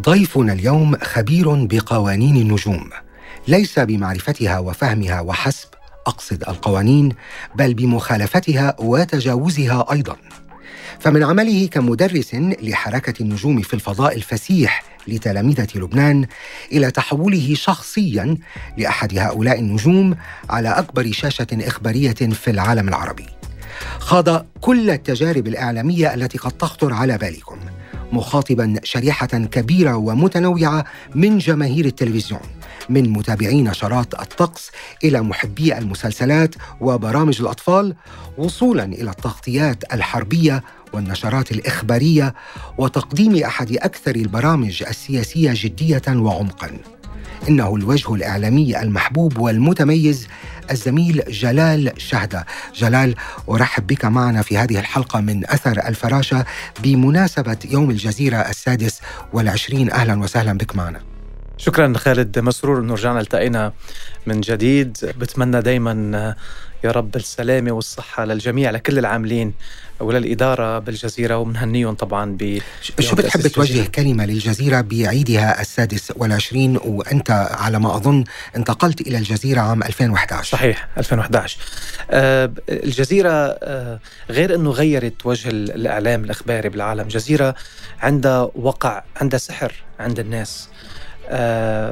ضيفنا اليوم خبير بقوانين النجوم. ليس بمعرفتها وفهمها وحسب أقصد القوانين بل بمخالفتها وتجاوزها أيضا. فمن عمله كمدرس لحركة النجوم في الفضاء الفسيح لتلامذه لبنان إلى تحوله شخصيا لأحد هؤلاء النجوم على أكبر شاشة إخبارية في العالم العربي. خاض كل التجارب الإعلامية التي قد تخطر على بالكم. مخاطبا شريحة كبيرة ومتنوعة من جماهير التلفزيون من متابعي نشرات الطقس إلى محبي المسلسلات وبرامج الأطفال وصولا إلى التغطيات الحربية والنشرات الإخبارية وتقديم أحد أكثر البرامج السياسية جدية وعمقا. إنه الوجه الإعلامي المحبوب والمتميز الزميل جلال شهده جلال أرحب بك معنا في هذه الحلقة من أثر الفراشة بمناسبة يوم الجزيرة السادس والعشرين. أهلا وسهلا بك معنا. شكرا خالد مسرور إنه رجعنا التقينا من جديد. بتمنى دايما يا رب السلامة والصحة للجميع لكل العاملين وللإدارة بالجزيرة ومنهنيهم طبعا ب شو بتحب توجه كلمة للجزيرة بعيدها السادس والعشرين؟ وأنت على ما أظن انتقلت إلى الجزيرة عام 2011 صحيح 2011 آه الجزيرة آه غير أنه غيرت وجه الإعلام الإخباري بالعالم جزيرة عندها وقع عندها سحر عند الناس.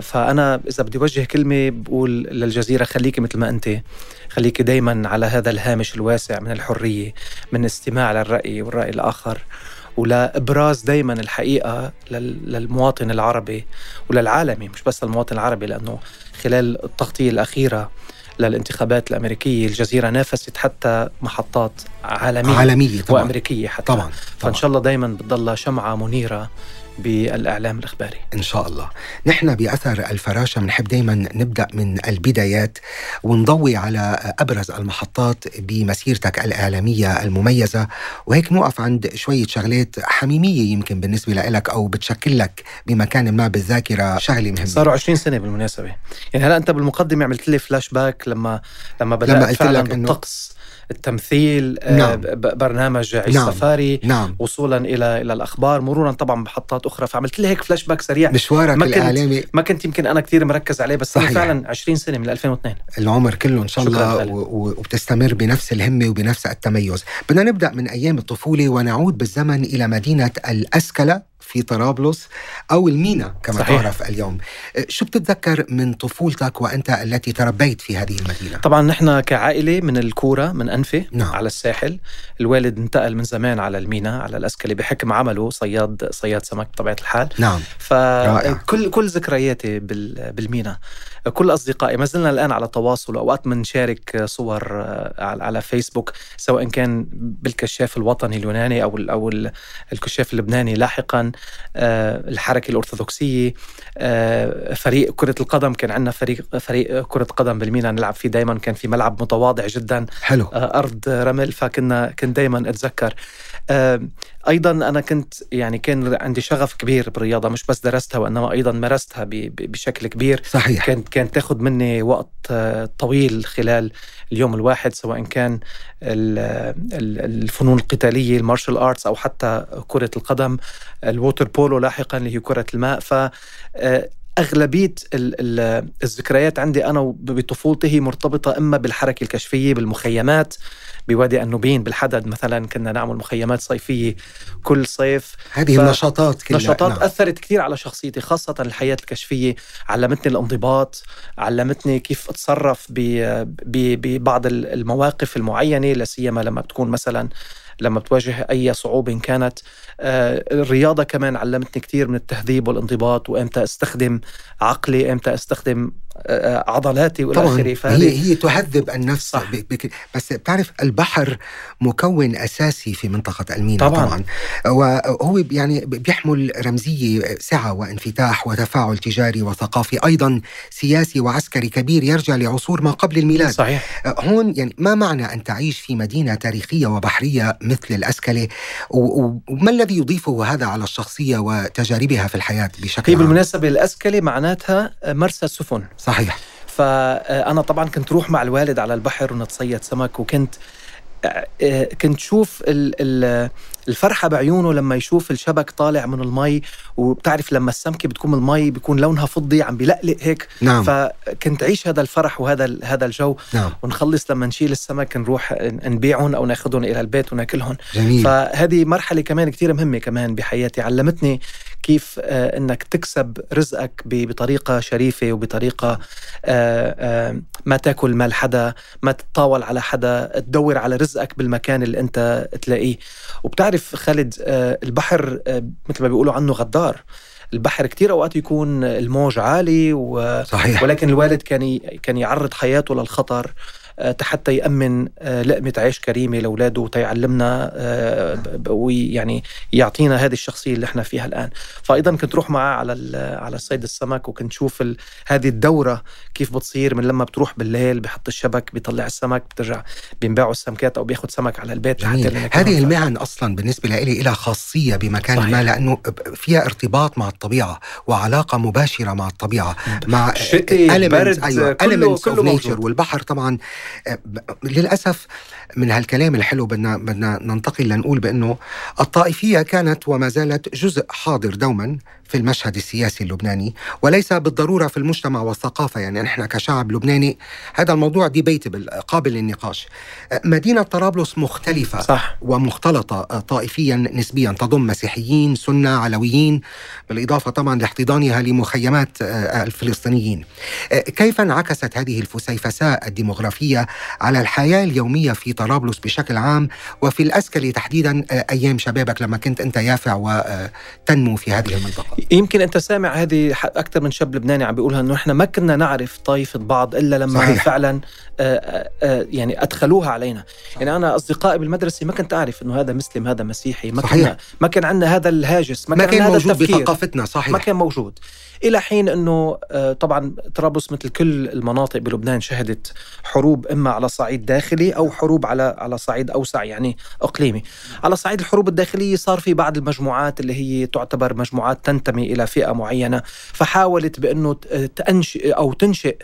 فأنا إذا بدي وجه كلمة بقول للجزيرة خليكي مثل ما أنت خليكي دايما على هذا الهامش الواسع من الحرية من استماع للرأي والرأي الآخر ولابراز دائما الحقيقة للمواطن العربي وللعالمي مش بس المواطن العربي لأنه خلال التغطية الأخيرة للانتخابات الأمريكية الجزيرة نافست حتى محطات عالمية عالمية طبعا. وأمريكية حتى طبعا, طبعا. فإن شاء الله دائما بتضلها شمعة منيرة بالإعلام الإخباري. إن شاء الله. نحن بأثر الفراشة بنحب دائما نبدأ من البدايات ونضوي على أبرز المحطات بمسيرتك الإعلامية المميزة. وهيك نوقف عند شوية شغلات حميمية يمكن بالنسبة لك أو بتشكل لك بمكان ما بالذاكرة شغلة مهمة. صاروا 20 سنة بالمناسبة. يعني هلا أنت بالمقدمة عملت لي فلاش باك لما لما بدأت لما قلت لك بالطقس. التمثيل آه، نعم. برنامج عيش نعم. سفاري نعم. وصولا إلى إلى الأخبار مرورا طبعا بمحطات أخرى فعملت لي هيك فلاش باك سريع مشوارك ما الاعلامي ما كنت يمكن أنا كثير مركز عليه بس صحيح. فعلا 20 سنة من 2002 العمر كله إن شاء الله وبتستمر بنفس الهمة وبنفس التميز بدنا نبدأ من أيام الطفولة ونعود بالزمن إلى مدينة الأسكلة في طرابلس أو المينا كما صحيح. تعرف اليوم. أه، شو بتتذكر من طفولتك وأنت التي تربيت في هذه المدينة؟ طبعا نحن كعائلة من الكورة من أنفي نعم. على الساحل. الوالد انتقل من زمان على المينا على الأسكلي بحكم عمله صياد صياد سمك بطبيعة الحال. نعم. فكل كل ذكرياتي بالمينا. كل أصدقائي ما زلنا الآن على تواصل اوقات بنشارك صور آه، على فيسبوك سواء كان بالكشاف الوطني اليوناني أو أو الكشاف اللبناني لاحقا. آه، الحركة الأرثوذكسية آه، فريق كرة القدم كان عندنا فريق فريق كرة قدم بالمينا نلعب فيه دائما كان في ملعب متواضع جدا حلو. أرض رمل فكنا كنت دائما أتذكر. أيضا أنا كنت يعني كان عندي شغف كبير بالرياضة مش بس درستها وإنما أيضا مارستها بشكل كبير. صحيح. كانت كانت تاخذ مني وقت آه، طويل خلال اليوم الواحد سواء كان الفنون القتالية ال martial arts أو حتى كرة القدم ال water polo لاحقا اللي هي كرة الماء. ف آه، أغلبية الذكريات عندي أنا بطفولتي هي مرتبطة إما بالحركة الكشفية بالمخيمات بوادي قنوبين بالحدد. مثلا كنا نعمل مخيمات صيفية كل صيف. هذه ف... النشاطات كلها. نشاطات نعم. أثرت كثير على شخصيتي خاصة الحياة الكشفية. علمتني الانضباط علمتني كيف أتصرف ب... ب... ببعض المواقف المعينة لسيما لما بتكون مثلا لما بتواجه أي صعوبة إن كانت. آه، الرياضة كمان علمتني كثير من التهذيب والانضباط وإمتى أستخدم عقلي إمتى أستخدم عضلاتي والى آخره. هي هي تهذب النفس صح. بك بس بتعرف البحر مكون أساسي في منطقة المينا طبعا, طبعا. وهو يعني بيحمل رمزية سعة وانفتاح وتفاعل تجاري وثقافي أيضا سياسي وعسكري كبير يرجع لعصور ما قبل الميلاد. صحيح. هون يعني ما معنى أن تعيش في مدينة تاريخية وبحرية مثل الاسكله وما الذي يضيفه هذا على الشخصية وتجاربها في الحياة بشكل هي بالمناسبة الاسكله معناتها مرسى سفن صحيح فأنا طبعا كنت روح مع الوالد على البحر ونتصيد سمك وكنت كنت شوف الفرحة بعيونه لما يشوف الشبك طالع من المي وبتعرف لما السمكة بتكون المي بيكون لونها فضي عم بيلقلق هيك نعم. فكنت عيش هذا الفرح وهذا هذا الجو نعم. ونخلص لما نشيل السمك نروح نبيعهم أو ناخذهم إلى البيت وناكلهم جميل. فهذه مرحلة كمان كثير مهمة كمان بحياتي علمتني كيف آه، إنك تكسب رزقك بطريقة شريفة وبطريقة آه، آه، ما تاكل مال حدا ما تتطاول على حدا تدور على رزقك بالمكان اللي أنت تلاقيه. وبتعرف خالد البحر مثل ما بيقولوا عنه غدار. البحر كتير أوقات يكون الموج عالي و... صحيح. ولكن الوالد كان كان يعرض حياته للخطر. حتى يأمن آه، لقمة عيش كريمة لأولاده وتيعلمنا آه، ويعني يعطينا هذه الشخصية اللي إحنا فيها الآن. فأيضا كنت روح معاه على على صيد السمك وكنت شوف هذه الدورة كيف بتصير من لما بتروح بالليل بحط الشبك بيطلع السمك بترجع بينباعوا السمكات أو بياخذ سمك على البيت جميل. هذه المهن أصلا بالنسبة لي لها خاصية بمكان صحيح. ما لأنه فيها ارتباط مع الطبيعة وعلاقة مباشرة مع الطبيعة. مع elements أيوة كله, كله والبحر طبعا للأسف من هالكلام الحلو بدنا بدنا ننتقل لنقول بأنه الطائفية كانت وما زالت جزء حاضر دوما في المشهد السياسي اللبناني وليس بالضرورة في المجتمع والثقافة يعني نحن كشعب لبناني هذا الموضوع debatable قابل للنقاش مدينة طرابلس مختلفة صح. ومختلطة طائفيا نسبيا تضم مسيحيين سنة علويين بالإضافة طبعا لاحتضانها لمخيمات الفلسطينيين كيف انعكست هذه الفسيفساء الديمغرافيه على الحياة اليومية في طرابلس بشكل عام وفي الأسكلي تحديدا أيام شبابك لما كنت أنت يافع وتنمو في هذه المنطقة يمكن أنت سامع هذه أكثر من شاب لبناني عم بيقولها إنه إحنا ما كنا نعرف طائفه بعض إلا لما صحيح. فعلا آآ يعني أدخلوها علينا صحيح. يعني أنا أصدقائي بالمدرسة ما كنت أعرف إنه هذا مسلم هذا مسيحي ما صحيح. كنا ما كان عندنا هذا الهاجس ما, ما كان, كان موجود بثقافتنا صحيح ما كان موجود إلى حين إنه طبعا طرابلس مثل كل المناطق بلبنان شهدت حروب إما على صعيد داخلي أو حروب على على صعيد أوسع يعني إقليمي على صعيد الحروب الداخليه صار في بعض المجموعات اللي هي تعتبر مجموعات تنتمي إلى فئة معينة فحاولت بأنه تنشئ أو تنشئ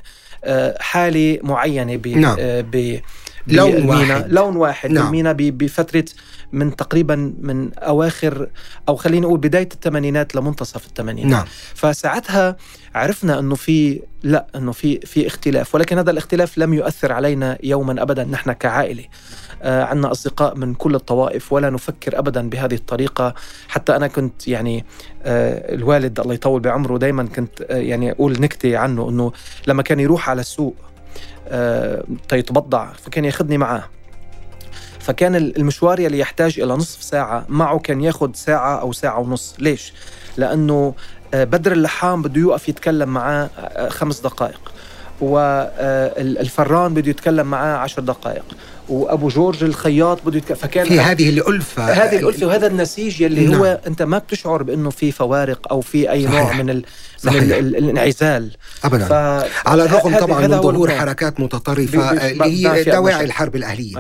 حالة معينة ب نعم. ب لون واحد. لون واحد. نعم. المينا بفترة من تقريبا من أواخر أو خلينا نقول بداية الثمانينات لمنتصف الثمانينات. نعم. فساعتها عرفنا إنه في لا إنه في في اختلاف ولكن هذا الاختلاف لم يؤثر علينا يوما ابدا. نحن كعائلة آه عندنا أصدقاء من كل الطوائف ولا نفكر ابدا بهذه الطريقة. حتى أنا كنت يعني آه الوالد الله يطول بعمره دائما كنت آه يعني أقول نكتة عنه إنه لما كان يروح على السوق تيتبضع. فكان ياخذني معاه. فكان المشوار يلي يحتاج إلى نصف ساعة معه كان ياخذ ساعة أو ساعة ونص. ليش؟ لأنه بدر اللحام بده يوقف يتكلم معاه خمس دقائق. والفران بده يتكلم معاه عشر دقائق. وأبو جورج الخياط بده يتكلم فكان في هذه الألفة هذه الألفة وهذا النسيج يلي نعم. هو أنت ما بتشعر بأنه في فوارق أو في أي صحيح. نوع من ال صحيح. من ال الانعزال ابدا ف... على الرغم طبعا من ظهور حركات متطرفة اللي هي دواعي الحرب الأهلية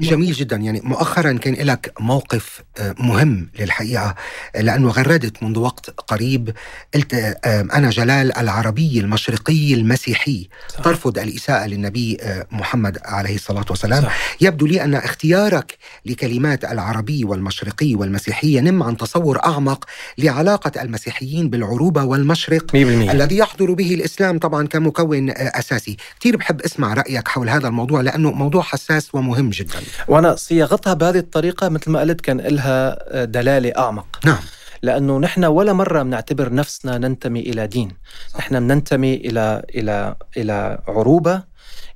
جميل جدا يعني مؤخرا كان لك موقف مهم للحقيقة لأنه غردت منذ وقت قريب قلت أنا جلال العربي المشرقي المسيحي صح. ترفض الإساءة للنبي محمد عليه الصلاة والسلام صح. يبدو لي أن اختيارك لكلمات العربي والمشرقي والمسيحي ينم عن تصور أعمق لعلاقة المسيحيين بالعروبه والمشرق 100% الذي يحضر به الإسلام طبعا كمكون أساسي، كثير بحب أسمع رأيك حول هذا الموضوع لأنه موضوع حساس ومهم جدا. وأنا صياغتها بهذه الطريقة مثل ما قلت كان لها دلالة أعمق. نعم. لأنه نحن ولا مرة بنعتبر نفسنا ننتمي إلى دين، نحن بننتمي إلى إلى إلى عروبة،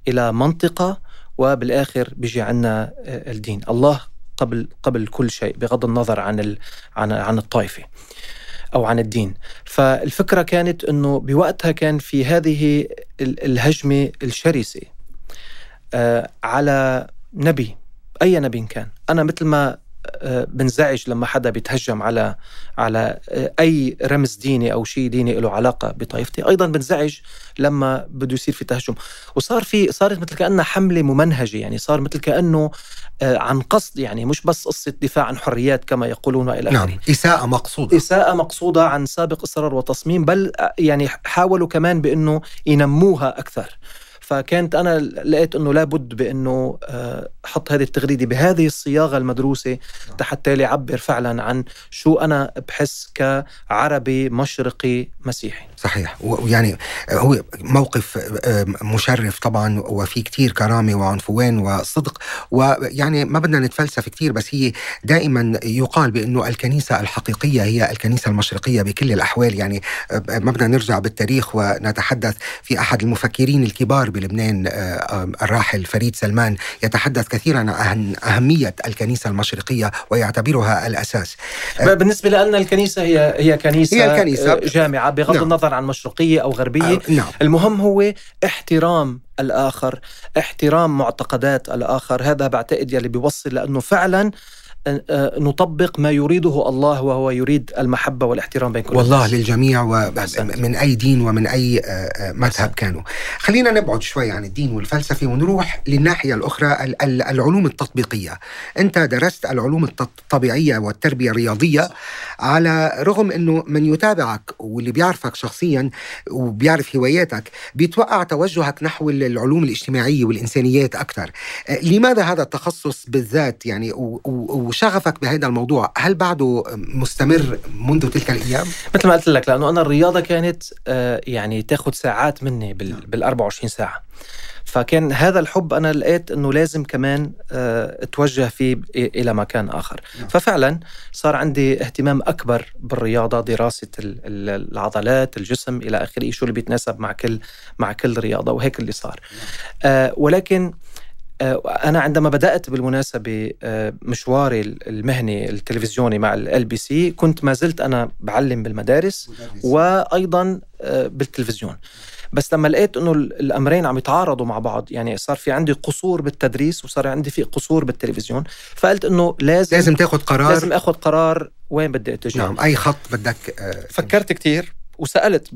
إلى منطقة وبالآخر بيجي عنا الدين، الله قبل قبل كل شيء بغض النظر عن ال عن عن الطائفة. أو عن الدين فالفكرة كانت إنه بوقتها كان في هذه الهجمة الشرسة على نبي أي نبي كان أنا مثل ما بنزعج لما حدا بيتهجم على على أي رمز ديني أو شيء ديني له علاقة بطائفتي. أيضا بنزعج لما بده يصير في تهجم. وصار في صارت مثل كأنها حملة ممنهجة يعني صار مثل كأنه عن قصد يعني مش بس قصة دفاع عن حريات كما يقولون إلى آخره. نعم إساءة مقصودة. إساءة مقصودة عن سابق إصرار وتصميم بل يعني حاولوا كمان بأنه ينموها أكثر. فكانت أنا لقيت إنه لابد بإنه آه، أحط هذه التغريدة بهذه الصياغة المدروسة حتى يعبر فعلا عن شو أنا بحس كعربي مشرقي مسيحي. صحيح. ويعني هو موقف آه، مشرف طبعا وفي كتير كرامة وعنفوان وصدق ويعني ما بدنا نتفلسف كتير بس هي دائما يقال بأنه الكنيسة الحقيقية هي الكنيسة المشرقية بكل الأحوال. يعني آه، ما بدنا نرجع بالتاريخ ونتحدث في أحد المفكرين الكبار بلبنان آه، الراحل فريد سلمان يتحدث كثيرا عن أهمية الكنيسة المشرقية ويعتبرها الأساس بالنسبة لنا الكنيسة هي هي كنيسة, هي الكنيسة جامعة بغض نعم. النظر عن مشرقية أو غربية آه نعم. المهم هو احترام الآخر احترام معتقدات الآخر هذا بعتقد يلي بيوصل لأنه فعلا آه، نطبق ما يريده الله وهو يريد المحبة والاحترام بين كل والله الناس. للجميع ومن أي دين ومن أي آه، آه، مذهب كانوا. خلينا نبعد شوي عن الدين والفلسفة ونروح للناحية الأخرى العلوم التطبيقية. أنت درست العلوم الطبيعية والتربية الرياضية على رغم أنه من يتابعك واللي بيعرفك شخصيا وبيعرف هواياتك بيتوقع توجهك نحو العلوم الاجتماعية والإنسانيات أكثر. لماذا هذا التخصص بالذات يعني و وشغفك بهذا الموضوع هل بعده مستمر منذ تلك الأيام؟ مثل ما قلت لك لأنه أنا الرياضة كانت آه، يعني تاخذ ساعات مني بال نعم. 24 ساعة فكان هذا الحب أنا لقيت إنه لازم كمان آه، أتوجه فيه إلى مكان آخر نعم. ففعلا صار عندي اهتمام أكبر بالرياضة دراسة العضلات الجسم إلى آخره شو اللي بيتناسب مع كل مع كل رياضة وهيك اللي صار نعم. آه ولكن أنا عندما بدأت بالمناسبة آه، مشواري المهني التلفزيوني مع ال بي سي كنت ما زلت أنا بعلم بالمدارس وأيضا آه، بالتلفزيون. بس لما لقيت إنه الأمرين عم يتعارضوا مع بعض يعني صار في عندي قصور بالتدريس وصار عندي في قصور بالتلفزيون فقلت إنه لازم لازم تاخذ قرار. لازم اخذ قرار وين بدي أتجه. نعم أي خط بدك فكرت كثير وسألت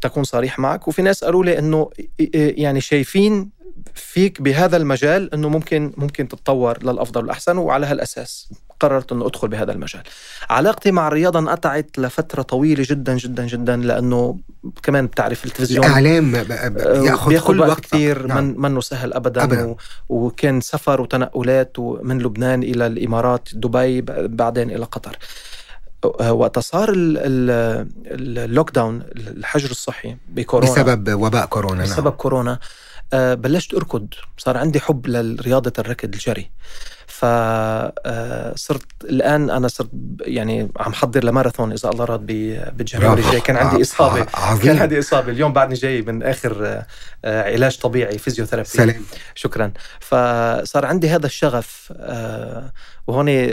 تكون صريح معك وفي ناس قالوا لي إنه يعني شايفين فيك بهذا المجال إنه ممكن ممكن تتطور للأفضل والأحسن وعلى هالأساس قررت إنه أدخل بهذا المجال. علاقتي مع الرياضة انقطعت لفترة طويلة جدا جدا جدا لأنه كمان بتعرف التلفزيون الإعلام بيأخذ كل وقت كثير نعم. من منه سهل ابدا, أبداً. و... وكان سفر وتنقلات من لبنان إلى الإمارات دبي بعدين إلى قطر. وقت صار اللوك داون الحجر الصحي بكورونا بسبب وباء كورونا بسبب نعم. كورونا آه، بلشت أركض. صار عندي حب لرياضة الركض الجري. فصرت آه، الآن أنا صرت يعني عم حضر لماراثون إذا الله راد بال January الجاي كان عندي إصابة. عظيم. كان عندي إصابة. اليوم بعدني جاي من آخر آه، علاج طبيعي physiotherapy. سلام. شكرا. فصار عندي هذا الشغف وهون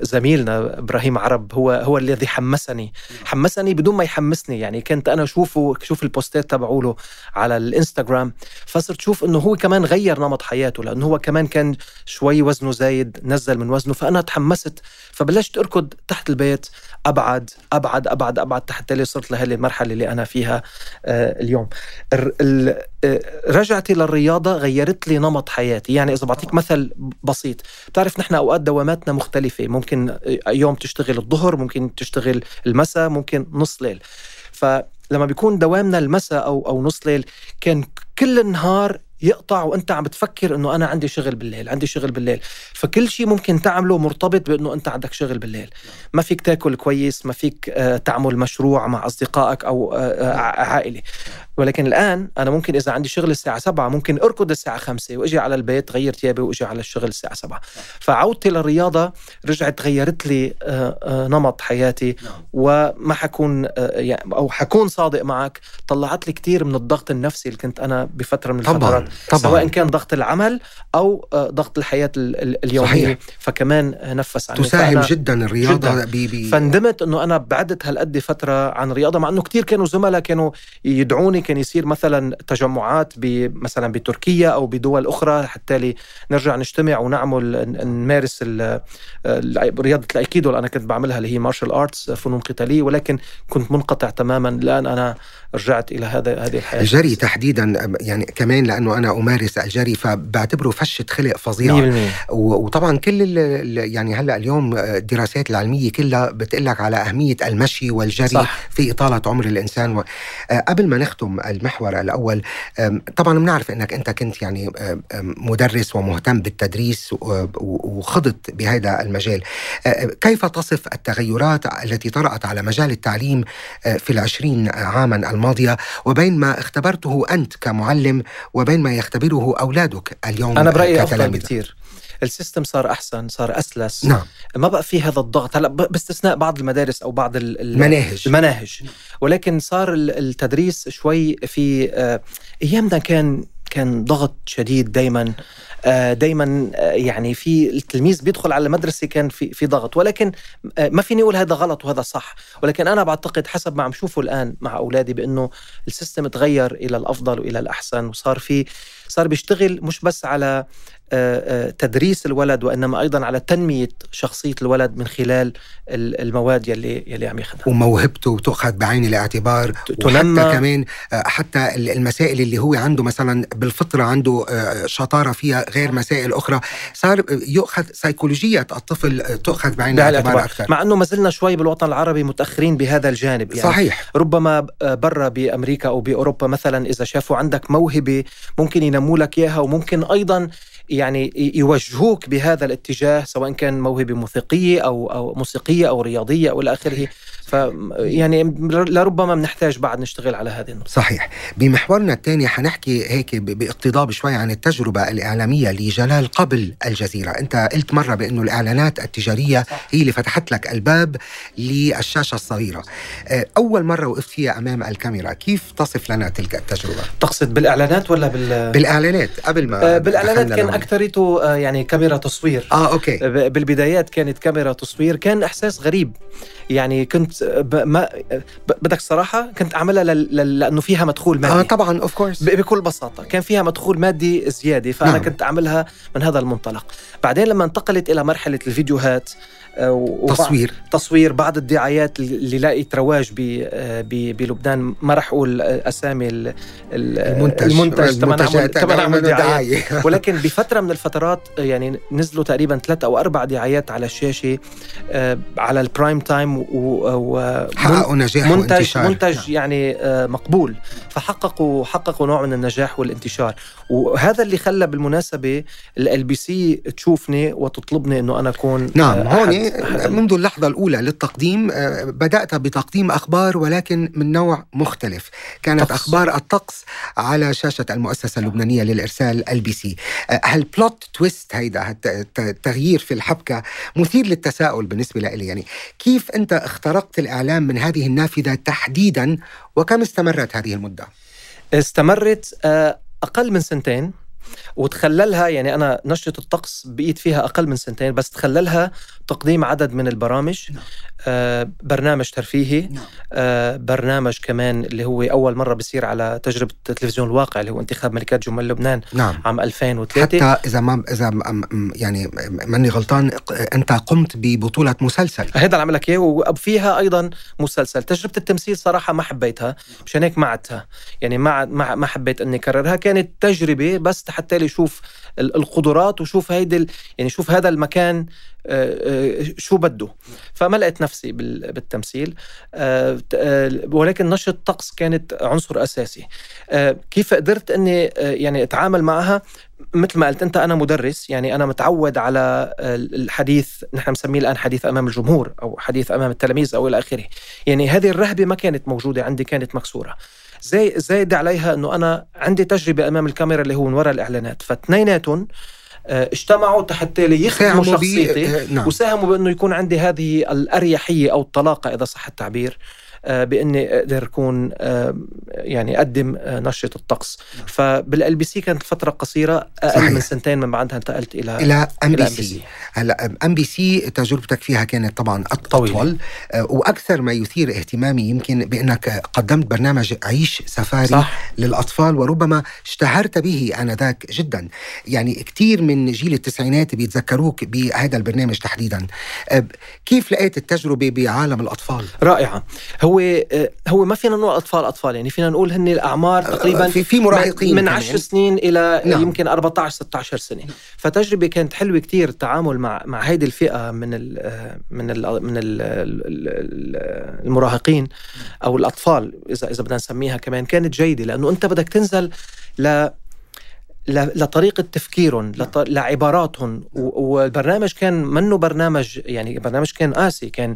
زميلنا إبراهيم عرب هو هو الذي حمسني. حمسني بدون ما يحمسني. يعني كنت أنا أشوفه شوف البوستات تبعوله على الإنستغرام. فصرت شوف إنه هو كمان غير نمط حياته لأنه هو كمان كان شوي وزنه زايد نزل من وزنه فأنا تحمست فبلشت أركض تحت البيت أبعد أبعد أبعد أبعد حتى اللي صرت لهذه المرحلة اللي أنا فيها آه اليوم. آه رجعتي للرياضة غيرت لي نمط حياتي. يعني إذا بعطيك مثل بسيط بتعرف نحن أوقات دواماتنا مختلفة. ممكن يوم تشتغل الظهر ممكن تشتغل المساء ممكن نص ليل. فلما بيكون دوامنا المساء أو أو نص ليل كان كل النهار يقطع وأنت عم بتفكر إنه أنا عندي شغل بالليل عندي شغل بالليل. فكل شيء ممكن تعمله مرتبط بإنه أنت عندك شغل بالليل. ما فيك تاكل كويس ما فيك آه، تعمل مشروع مع أصدقائك أو آه، آه، عائلة. ولكن الآن أنا ممكن إذا عندي شغل الساعة 7 ممكن أركض الساعة 5 وأجي على البيت غير ثيابي وأجي على الشغل الساعة 7 فعودتي للرياضة رجعت غيرت لي نمط حياتي. نعم. وما حكون يعني أو حكون صادق معك. طلعت لي كثير من الضغط النفسي اللي كنت أنا بفترة من الفترات. طبعا. سواء كان ضغط العمل أو آه، ضغط الحياة اليومية. صحيح. فكمان نفس عني تساهم جدا الرياضة بي بي فندمت إنه أنا بعدت هالقد فترة عن الرياضه مع إنه كثير كانوا زملاء كانوا يدعوني. كان يصير مثلا تجمعات مثلا بتركيا أو بدول أخرى حتى نرجع نجتمع ونعمل نمارس رياضة الأيكيدو اللي أنا كنت بعملها اللي هي martial arts فنون قتالية. ولكن كنت منقطع تماما. الآن أنا رجعت إلى هذا هذه الحياة. الجري تحديدا يعني كمان لأنه وأنا أمارس الجري فبعتبره فشة خلق فظيعه 100% وطبعا كل يعني هلأ اليوم الدراسات العلمية كلها بتقول لك على أهمية المشي والجري صح. في إطالة عمر الإنسان. و... آه، قبل ما نختم المحور الأول طبعا بنعرف إنك أنت كنت يعني مدرس ومهتم بالتدريس وخضت بهذا المجال. آه، كيف تصف التغيرات التي طرأت على مجال التعليم آه، في العشرين عاما الماضية؟ وبين ما اختبرته أنت كمعلم وبين ما يختبره أولادك اليوم أنا برأيي أفضل كتلامذة بكثير السيستم صار أحسن صار أسلس. نعم. ما بقى في هذا الضغط. هلا باستثناء بعض المدارس أو بعض ال- ال- مناهج المناهج. ولكن صار ال- التدريس شوي في آه، أيامنا كان كان ضغط شديد دائما دائما يعني في التلميذ بيدخل على المدرسة كان في في ضغط. ولكن آه، ما فيني أقول هذا غلط وهذا صح. ولكن أنا بعتقد حسب ما عم شوفه الآن مع أولادي بأنه السيستم تغير إلى الأفضل وإلى الأحسن. وصار في صار بيشتغل مش بس على آه، آه، تدريس الولد وإنما أيضا على تنمية شخصية الولد من خلال ال- المواد يلي يلي عم ياخذها وموهبته تؤخذ بعين الاعتبار تنمى. وحتى كمان آه، حتى ال- المسائل اللي هو عنده مثلا بالفطرة عنده شطارة فيها غير مسائل أخرى صار يؤخذ سيكولوجية الطفل تؤخذ بعين الاعتبار. أكثر. مع إنه ما زلنا شوي بالوطن العربي متأخرين بهذا الجانب يعني صحيح. ربما برا بأمريكا أو بأوروبا مثلا إذا شافوا عندك موهبة ممكن ينموا لك إياها. وممكن أيضا يعني يوجهوك بهذا الاتجاه سواء كان موهبة موسيقية أو أو موسيقية أو رياضية أو إلى آخره. ف يعني لربما بنحتاج بعد نشتغل على هذه النقطة. صحيح. بمحورنا الثاني حنحكي هيك باقتضاب شوي عن التجربة الإعلامية لجلال قبل الجزيرة. أنت قلت مرة بأنه الإعلانات التجارية هي اللي فتحت لك ألباب للشاشة الصغيرة. آه، أول مرة وقفت فيها أمام الكاميرا كيف تصف لنا تلك التجربة؟ تقصد بالإعلانات ولا بال بالإعلانات قبل ما آه، بالإعلانات كان اكثريته آه، يعني كاميرا تصوير. آه أوكي. ب- بالبدايات كانت كاميرا تصوير كان إحساس غريب. يعني كنت ب- ما ب- بدك صراحة كنت أعملها لل- لأنه فيها مدخول مادي. آه طبعا أوف كورس ب- بكل بساطة كان فيها مدخول مادي زيادة فأنا نعم. كنت أعملها من هذا المنطلق. بعدين لما انتقلت إلى مرحلة الفيديوهات آه، تصوير. تصوير بعض الدعايات اللي لقيت رواج آه، بلبنان. ما راح أقول أسامي ال- ال- المنتج. المنتج. تبع نعمل تبع نعمل ولكن بفترة من الفترات يعني نزلوا تقريبا ثلاث أو أربع دعايات على الشاشة آه، على ال prime time و- حققوا نجاح منتج وانتشار. منتج يعني آه، مقبول. فحققوا حققوا نوع من النجاح والانتشار. وهذا اللي خلى بالمناسبة ال بي سي تشوفني وتطلبني إنه أنا أكون نعم آه، هون منذ اللحظة الأولى للتقديم آه، بدأت بتقديم أخبار ولكن من نوع مختلف كانت طقس. أخبار الطقس على شاشة المؤسسة اللبنانية للإرسال LBC هالبلوت تويست هيدا التغيير في الحبكة مثير للتساؤل بالنسبة لي يعني كيف أنت اخترقت الإعلام من هذه النافذة تحديدا وكم استمرت هذه المدة؟ استمرت آه، أقل من سنتين وتخللها يعني أنا نشره الطقس بقيت فيها أقل من سنتين بس تخللها تقديم عدد من البرامج نعم. آه برنامج ترفيهي نعم. آه برنامج كمان اللي هو أول مرة بصير على تجربة تلفزيون الواقع اللي هو انتخاب ملكات جمهور لبنان نعم. عام 2003 حتى إذا ما م- يعني ماني غلطان أنت قمت ببطولة مسلسل. هيدا اللي عم لك إياه وفيها أيضا مسلسل. تجربة التمثيل صراحة ما حبيتها مشان هيك ما عدتها. يعني ما ما ما حبيت إني أكررها. كانت تجربة بس حتى لي شوف ال- القدرات وشوف هيدي يعني شوف هذا المكان آه، آه، شو بده. فما لقيت نفسي بال- بالتمثيل. آه، آه، ولكن نشرة الطقس كانت عنصر أساسي. آه، كيف قدرت إني يعني أتعامل معها؟ مثل ما قلت أنت أنا مدرس. يعني أنا متعود على الحديث نحن مسميه الآن حديث أمام الجمهور أو حديث أمام التلاميذ أو إلى آخره. يعني هذه الرهبة ما كانت موجودة عندي كانت مكسورة. زي زايد عليها إنه أنا عندي تجربة أمام الكاميرا اللي هو من وراء الإعلانات. فاثنيناتهم اجتمعوا حتى ليخدموا ب- شخصيتي آه، نعم. وساهموا بأنه يكون عندي هذه الأريحية أو الطلاقة إذا صح التعبير. آه، بإني أقدر أكون آه، يعني أقدم آه، نشره الطقس. فبال بي سي كانت فترة قصيرة أقل صحيح. من سنتين من بعدها انتقلت إلى إلى ام بي سي هلأ ام بي سي تجربتك فيها كانت طبعا طويلة. أطول آه، وأكثر ما يثير اهتمامي يمكن بأنك قدمت برنامج عيش سفاري صح. للأطفال وربما اشتهرت به آنذاك جدا. يعني كثير من جيل التسعينات بيتذكروك بهذا البرنامج تحديدا. آه، كيف لقيت التجربة بعالم الأطفال؟ رائعة. هو هو آه، هو ما فينا نقول أطفال أطفال يعني فينا نقول هن الأعمار تقريبا في في مراهقين من كمان. 10 سنين إلى نعم. يمكن 14 16 سنة فتجربة كانت حلوة كتير التعامل مع مع هيدي الفئة من ال من ال من ال المراهقين أو الأطفال إذا إذا بدنا نسميها كمان كانت جيدة لأنه أنت بدك تنزل ل ل- لطريقة تفكيرهم لط- لعباراتهم و- والبرنامج كان منه برنامج يعني برنامج كان قاسي كان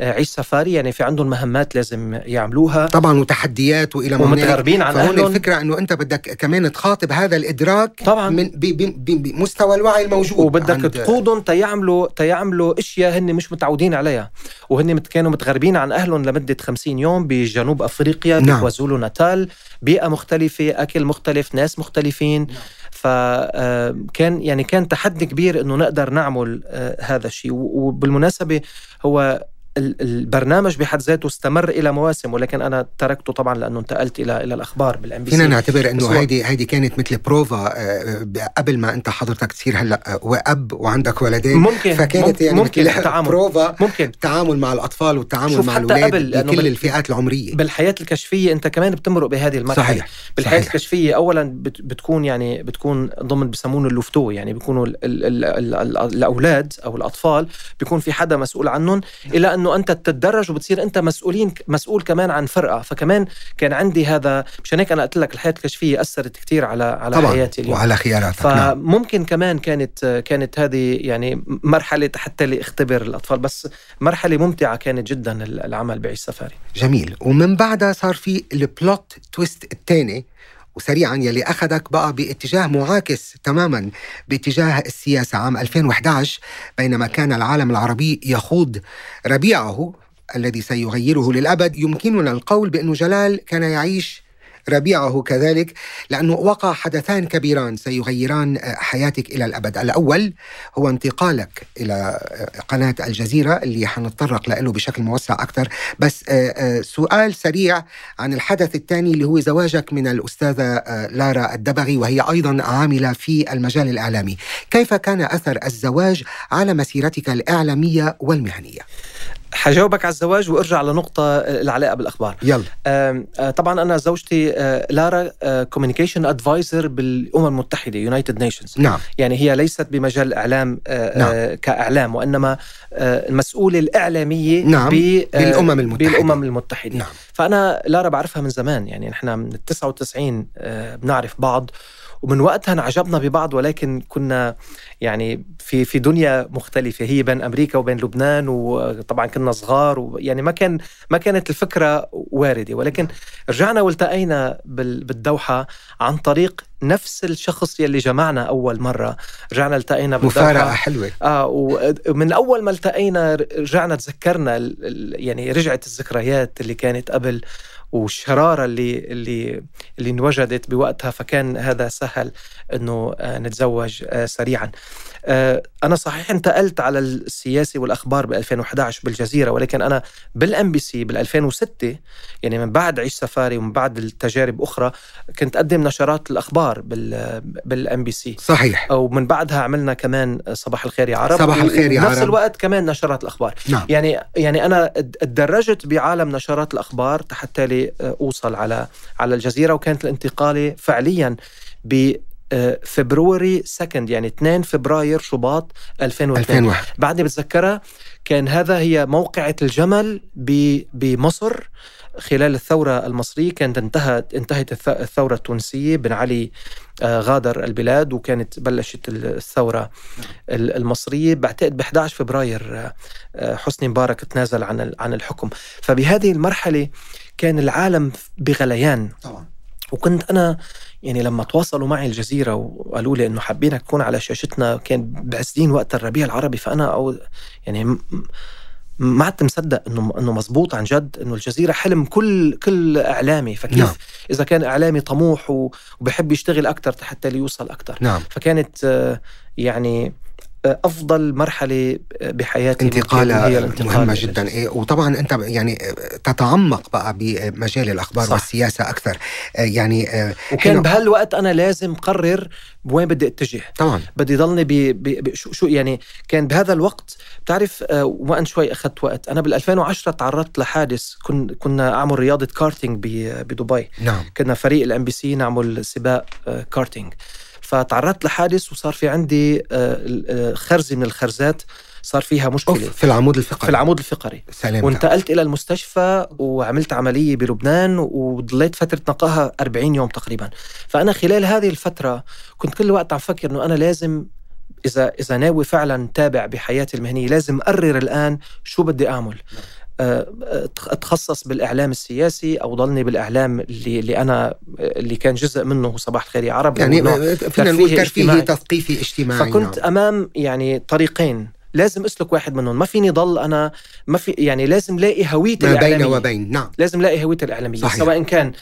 عيش سفاري يعني في عندهم مهمات لازم يعملوها طبعا وتحديات وإلى ما. ومتغربين عن فهون أهلهم. الفكرة إنه أنت بدك كمان تخاطب هذا الإدراك طبعاً. من ب- ب- ب- بمستوى الوعي الموجود وبدك عند- تقودهم تيعملوا تيعملوا أشياء هن مش متعودين عليها وهن كانوا متغربين عن أهلهم لمدة 50 يوم بجنوب أفريقيا نعم. بكوازولو ناتال بيئة مختلفة أكل مختلف ناس مختلفين فكان يعني كان تحدي كبير إنه نقدر نعمل آه، هذا الشيء. وبالمناسبة هو البرنامج بحد ذاته استمر إلى مواسم ولكن أنا تركته طبعا لأنه انتقلت إلى إلى الأخبار بالام بي سي فينا نعتبر إنه هيدي هيدي كانت مثل بروفا آه، قبل ما أنت حضرتك تصير هلأ آه، وأب وعندك ولدين ممكن فكانت ممكن, يعني ممكن مثل التعامل بروفا ممكن. التعامل مع الأطفال والتعامل مع حتى الأولاد بكل الفئات العمرية. بالحياة الكشفية أنت كمان بتمرق بهذه المرحلة. صحيح بالحياة صحيح. الكشفية اولا بت- بتكون يعني بتكون ضمن بسمونه ال louveteaux يعني بيكونوا ال ال ال ال ال الأولاد أو الأطفال بيكون في حدا مسؤول عنهم إلى انه أنت تتدرج وبتصير أنت مسؤولين مسؤول كمان عن فرقة. فكمان كان عندي هذا مشان هيك أنا قلت لك الحياة الكشفية أثرت كثير على على طبعا حياتي اليوم. وعلى خياراتك نعم. فممكن كمان كانت كانت هذه يعني مرحلة حتى لاختبر الأطفال بس مرحلة ممتعة كانت جدا العمل بعيش سفاري. جميل. ومن بعدها صار في البلوت تويست الثاني وسريعا يلي اخذك بقى باتجاه معاكس تماما باتجاه السياسة عام 2011 بينما كان العالم العربي يخوض ربيعه الذي سيغيره للأبد. يمكننا القول بانه جلال كان يعيش ربيعه كذلك لأنه وقع حدثان كبيران سيغيران حياتك إلى الأبد. الأول هو انتقالك إلى قناة الجزيرة اللي حنتطرق له بشكل موسع أكثر. بس سؤال سريع عن الحدث الثاني اللي هو زواجك من الأستاذة لارا الدبغي وهي أيضا عاملة في المجال الإعلامي. كيف كان أثر الزواج على مسيرتك الإعلامية والمهنية؟ حجاوبك على الزواج وارجع لنقطة العلاقة بالأخبار يلا طبعا أنا زوجتي لارا communication advisor بالأمم المتحدة United Nations نعم يعني هي ليست بمجال الإعلام نعم. كإعلام وإنما المسؤولة الإعلامية نعم. بالأمم المتحدة بالأمم المتحدة نعم. فأنا لارا بعرفها من زمان يعني نحن من ال 99 بنعرف بعض ومن وقتها انعجبنا ببعض ولكن كنا يعني في في دنيا مختلفة هي بين أمريكا وبين لبنان وطبعا كنا صغار ويعني ما كان ما كانت الفكرة واردة. ولكن رجعنا والتقينا بالدوحة عن طريق نفس الشخص يلي جمعنا أول مرة. رجعنا التقينا بالدوحة. مفارقة حلوة. آه ومن أول ما التقينا رجعنا تذكرنا يعني رجعت الذكريات اللي كانت قبل والشراره اللي اللي اللي انوجدت بوقتها فكان هذا سهل إنه نتزوج سريعا. أنا صحيح انتقلت على السياسة والأخبار ب 2011 بالجزيرة ولكن أنا بالأم بي سي بال 2006 يعني من بعد عيش سفاري ومن بعد التجارب أخرى كنت أقدم نشرات الأخبار بال بالأم بي سي. صحيح. ومن بعدها عملنا كمان صباح الخير يا عرب صباح الخير يا عرب نفس الوقت كمان نشرات الأخبار. نعم. يعني يعني أنا تدرجت بعالم نشرات الأخبار حتى لي أوصل على على الجزيرة وكانت الانتقالة فعليا ب فبروري 2 يعني 2 فبراير شباط 2002 2001 بعدني بتذكرها كان هذا هي موقعة الجمل بمصر خلال الثورة المصرية. كانت انتهت انتهت الثورة التونسية بن علي غادر البلاد وكانت بلشت الثورة المصرية. بعتقد ب 11 فبراير حسني مبارك تنازل عن عن الحكم. فبهذه المرحلة كان العالم بغليان. طبعا. وكنت أنا يعني لما تواصلوا معي الجزيرة وقالوا لي إنه حابينك تكون على شاشتنا كان بعزين وقت الربيع العربي فأنا أو يعني ما عدت مصدق إنه إنه مزبوط عن جد إنه الجزيرة حلم كل كل إعلامي فكيف نعم. إذا كان إعلامي طموح وبحب يشتغل أكثر حتى ليوصل أكثر نعم فكانت يعني أفضل مرحلة بحياتي انتقالة هي مهمة جدا. إيه وطبعا أنت يعني تتعمق بقى بمجال الأخبار صح. والسياسة أكثر. يعني وكان بهالوقت أنا لازم قرر وين بدي أتجه. طبعا. بدي ضلني ب... شو شو يعني كان بهذا الوقت بتعرف وان شوي أخذت وقت. أنا بال 2010 تعرضت لحادث. كن... كنا أعمل رياضة كارتينج. بدبي. نعم. كنا فريق الام بي سي نعمل سباق كارتينج. فتعرضت لحادث وصار في عندي خرزه من الخرزات صار فيها مشكلة. في العمود الفقري. في العمود الفقري. سلام. وانتقلت إلى المستشفى وعملت عملية بلبنان وضليت فترة نقاهه 40 يوم تقريبا. فأنا خلال هذه الفترة كنت كل وقت عم فكر إنه أنا لازم إذا إذا ناوي فعلا تابع بحياتي المهنية لازم اقرر الآن شو بدي أعمل. أتخصص بالإعلام السياسي أو ضلني بالإعلام اللي اللي أنا اللي كان جزء منه صباح الخير يا عرب. يعني فينا نقول ترفيهي تثقيفي اجتماعي. فكنت نعم. أمام يعني طريقين. لازم أسلك واحد منهم. ما فيني ضل أنا ما في يعني لازم لاقي هويتي ما بين وبين. نعم. لازم لاقي هويتي الإعلامية. صحيح. سواء كان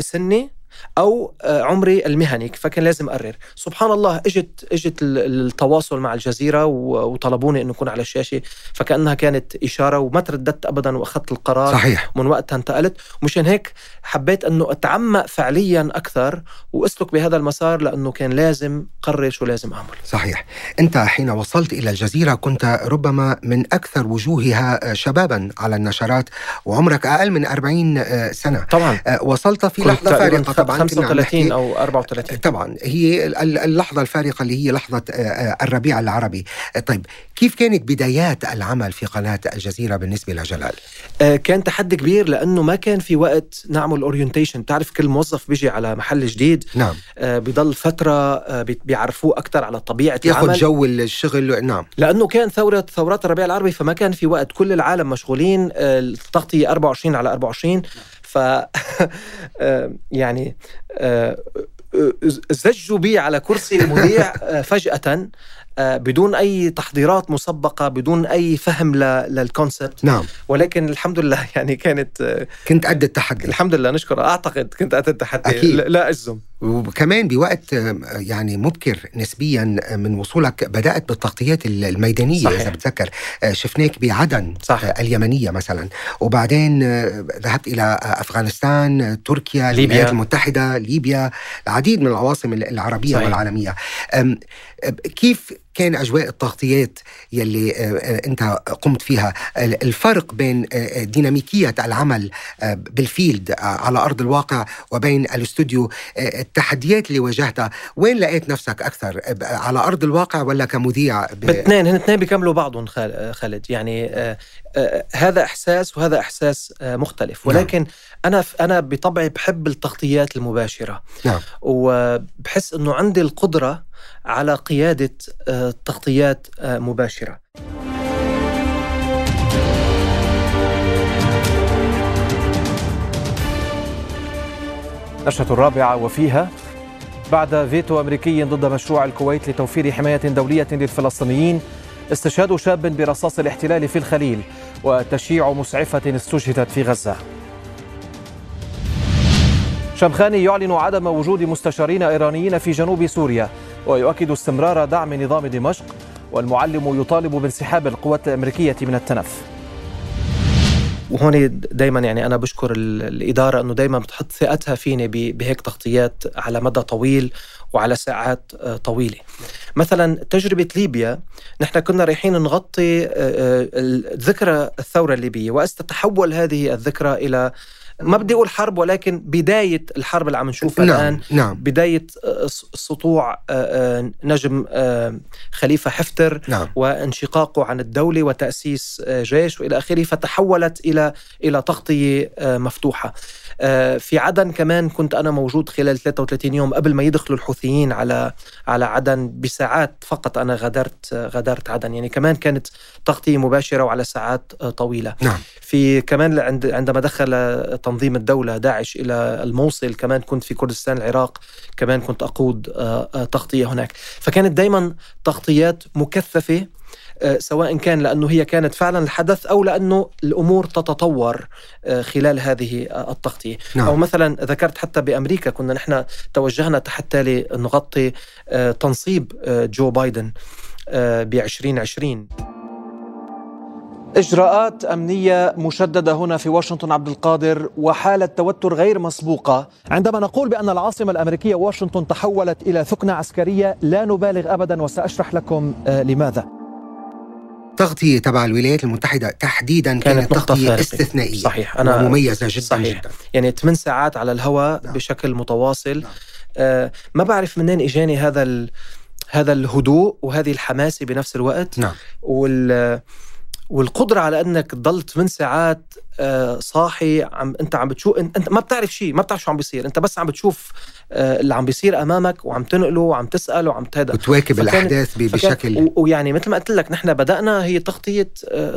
سني أو عمري المهني فكان لازم أقرر. سبحان الله إجت اجت التواصل مع الجزيرة وطلبوني إنه اكون على الشاشة فكأنها كانت إشارة وما ترددت ابدا وأخذت القرار صحيح. من وقتها انتقلت. ومشان هيك حبيت إنه أتعمق فعليا أكثر وأسلك بهذا المسار لأنه كان لازم قرر شو لازم أعمل. صحيح. أنت حين وصلت إلى الجزيرة كنت ربما من أكثر وجوهها شبابا على النشرات وعمرك أقل من 40 سنة. طبعا. وصلت في لحظة فارقة. طبعا 35 أو 34 طبعا هي اللحظة الفارقة اللي هي لحظة الربيع العربي. طيب كيف كانت بدايات العمل في قناة الجزيرة بالنسبة لجلال؟ كان تحدي كبير لأنه ما كان في وقت نعمل orientation تعرف كل موظف بيجي على محل جديد نعم. بضل فترة بيعرفوه أكثر على طبيعة ياخذ العمل. جو الشغل نعم. لأنه كان ثورة ثورات الربيع العربي فما كان في وقت. كل العالم مشغولين التغطية 24 على 24 ف يعني زجوا بي على كرسي المذيع فجأة بدون أي تحضيرات مسبقة بدون أي فهم للكونسبت نعم. ولكن الحمد لله يعني كانت كنت قد التحدي. الحمد لله نشكر أعتقد كنت قد التحدي. أكيد. لا أجزم. وكمان بوقت يعني مبكر نسبيا من وصولك بدأت بالتغطيات الميدانية صحيح. اذا بتذكر شفناك بعدن صح. اليمنية مثلا وبعدين ذهبت إلى أفغانستان تركيا ليبيا. الولايات المتحدة ليبيا العديد من العواصم العربية صحيح. والعالمية كيف كان أجواء التغطيات يلي أنت قمت فيها. الفرق بين ديناميكية العمل بالفيلد على أرض الواقع وبين الأستوديو التحديات اللي واجهتها. وين لقيت نفسك أكثر؟ على أرض الواقع ولا كمذيع؟ ب... باثنين هن اثنين بيكملوا بعضهم خالد. يعني آه آه هذا إحساس وهذا إحساس آه مختلف. ولكن نعم. أنا أنا بطبعي بحب التغطيات المباشرة. نعم. وبحس إنه عندي القدرة على قيادة تغطيات مباشرة. نشرة الرابعة وفيها بعد فيتو أمريكي ضد مشروع الكويت لتوفير حماية دولية للفلسطينيين استشهاد شاب برصاص الاحتلال في الخليل وتشييع مسعفة استشهدت في غزة. شمخاني يعلن عدم وجود مستشارين إيرانيين في جنوب سوريا. ويؤكد استمرار دعم نظام دمشق والمعلم يطالب بانسحاب القوات الأمريكية من التنف وهون دائما يعني أنا بشكر الإدارة إنه دائما بتحط ثقتها فيني بهيك تغطيات على مدى طويل وعلى ساعات طويلة. مثلا تجربة ليبيا نحن كنا رايحين نغطي ذكرى الثورة الليبية واستتحول هذه الذكرى إلى ما بدي أقول حرب ولكن بداية الحرب اللي عم نشوفها نعم الآن نعم. بداية سطوع نجم خليفة حفتر نعم. وانشقاقه عن الدولة وتأسيس جيش وإلى آخره فتحولت إلى إلى تغطية مفتوحة. في عدن كمان كنت أنا موجود خلال 33 يوم قبل ما يدخلوا الحوثيين على على عدن بساعات فقط. أنا غادرت غادرت عدن. يعني كمان كانت تغطية مباشرة وعلى ساعات طويلة. نعم. في كمان عند عندما دخل تنظيم الدولة داعش إلى الموصل كمان كنت في كردستان العراق كمان كنت أقود تغطية هناك. فكانت دايما تغطيات مكثفة سواء كان لأنه هي كانت فعلا الحدث أو لأنه الأمور تتطور خلال هذه التغطية. نعم. أو مثلا ذكرت حتى بأمريكا كنا نحن توجهنا حتى لنغطي تنصيب جو بايدن ب 2020 إجراءات أمنية مشددة هنا في واشنطن عبد القادر وحالة توتر غير مسبوقة. عندما نقول بأن العاصمة الأمريكية واشنطن تحولت إلى ثكنة عسكرية لا نبالغ أبدا وسأشرح لكم لماذا. تغطية تبع الولايات المتحدة تحديدا كانت, كانت تغطية استثنائية صحيح أنا ومميزة جدا صحيح. جدا يعني 8 ساعات على الهواء نعم. بشكل متواصل نعم. آه ما بعرف منين إجاني هذا ال... هذا الهدوء وهذه الحماسة بنفس الوقت نعم. وال والقدرة على إنك تضل 8 ساعات صاحي عم أنت عم بتشوف أنت ما بتعرف شيء ما بتعرف شو عم بيصير أنت بس عم بتشوف اللي عم بيصير أمامك وعم تنقله وعم تسال وعم تهدى وتواكب الأحداث بشكل ويعني مثل ما قلت لك نحن بدأنا هي تغطية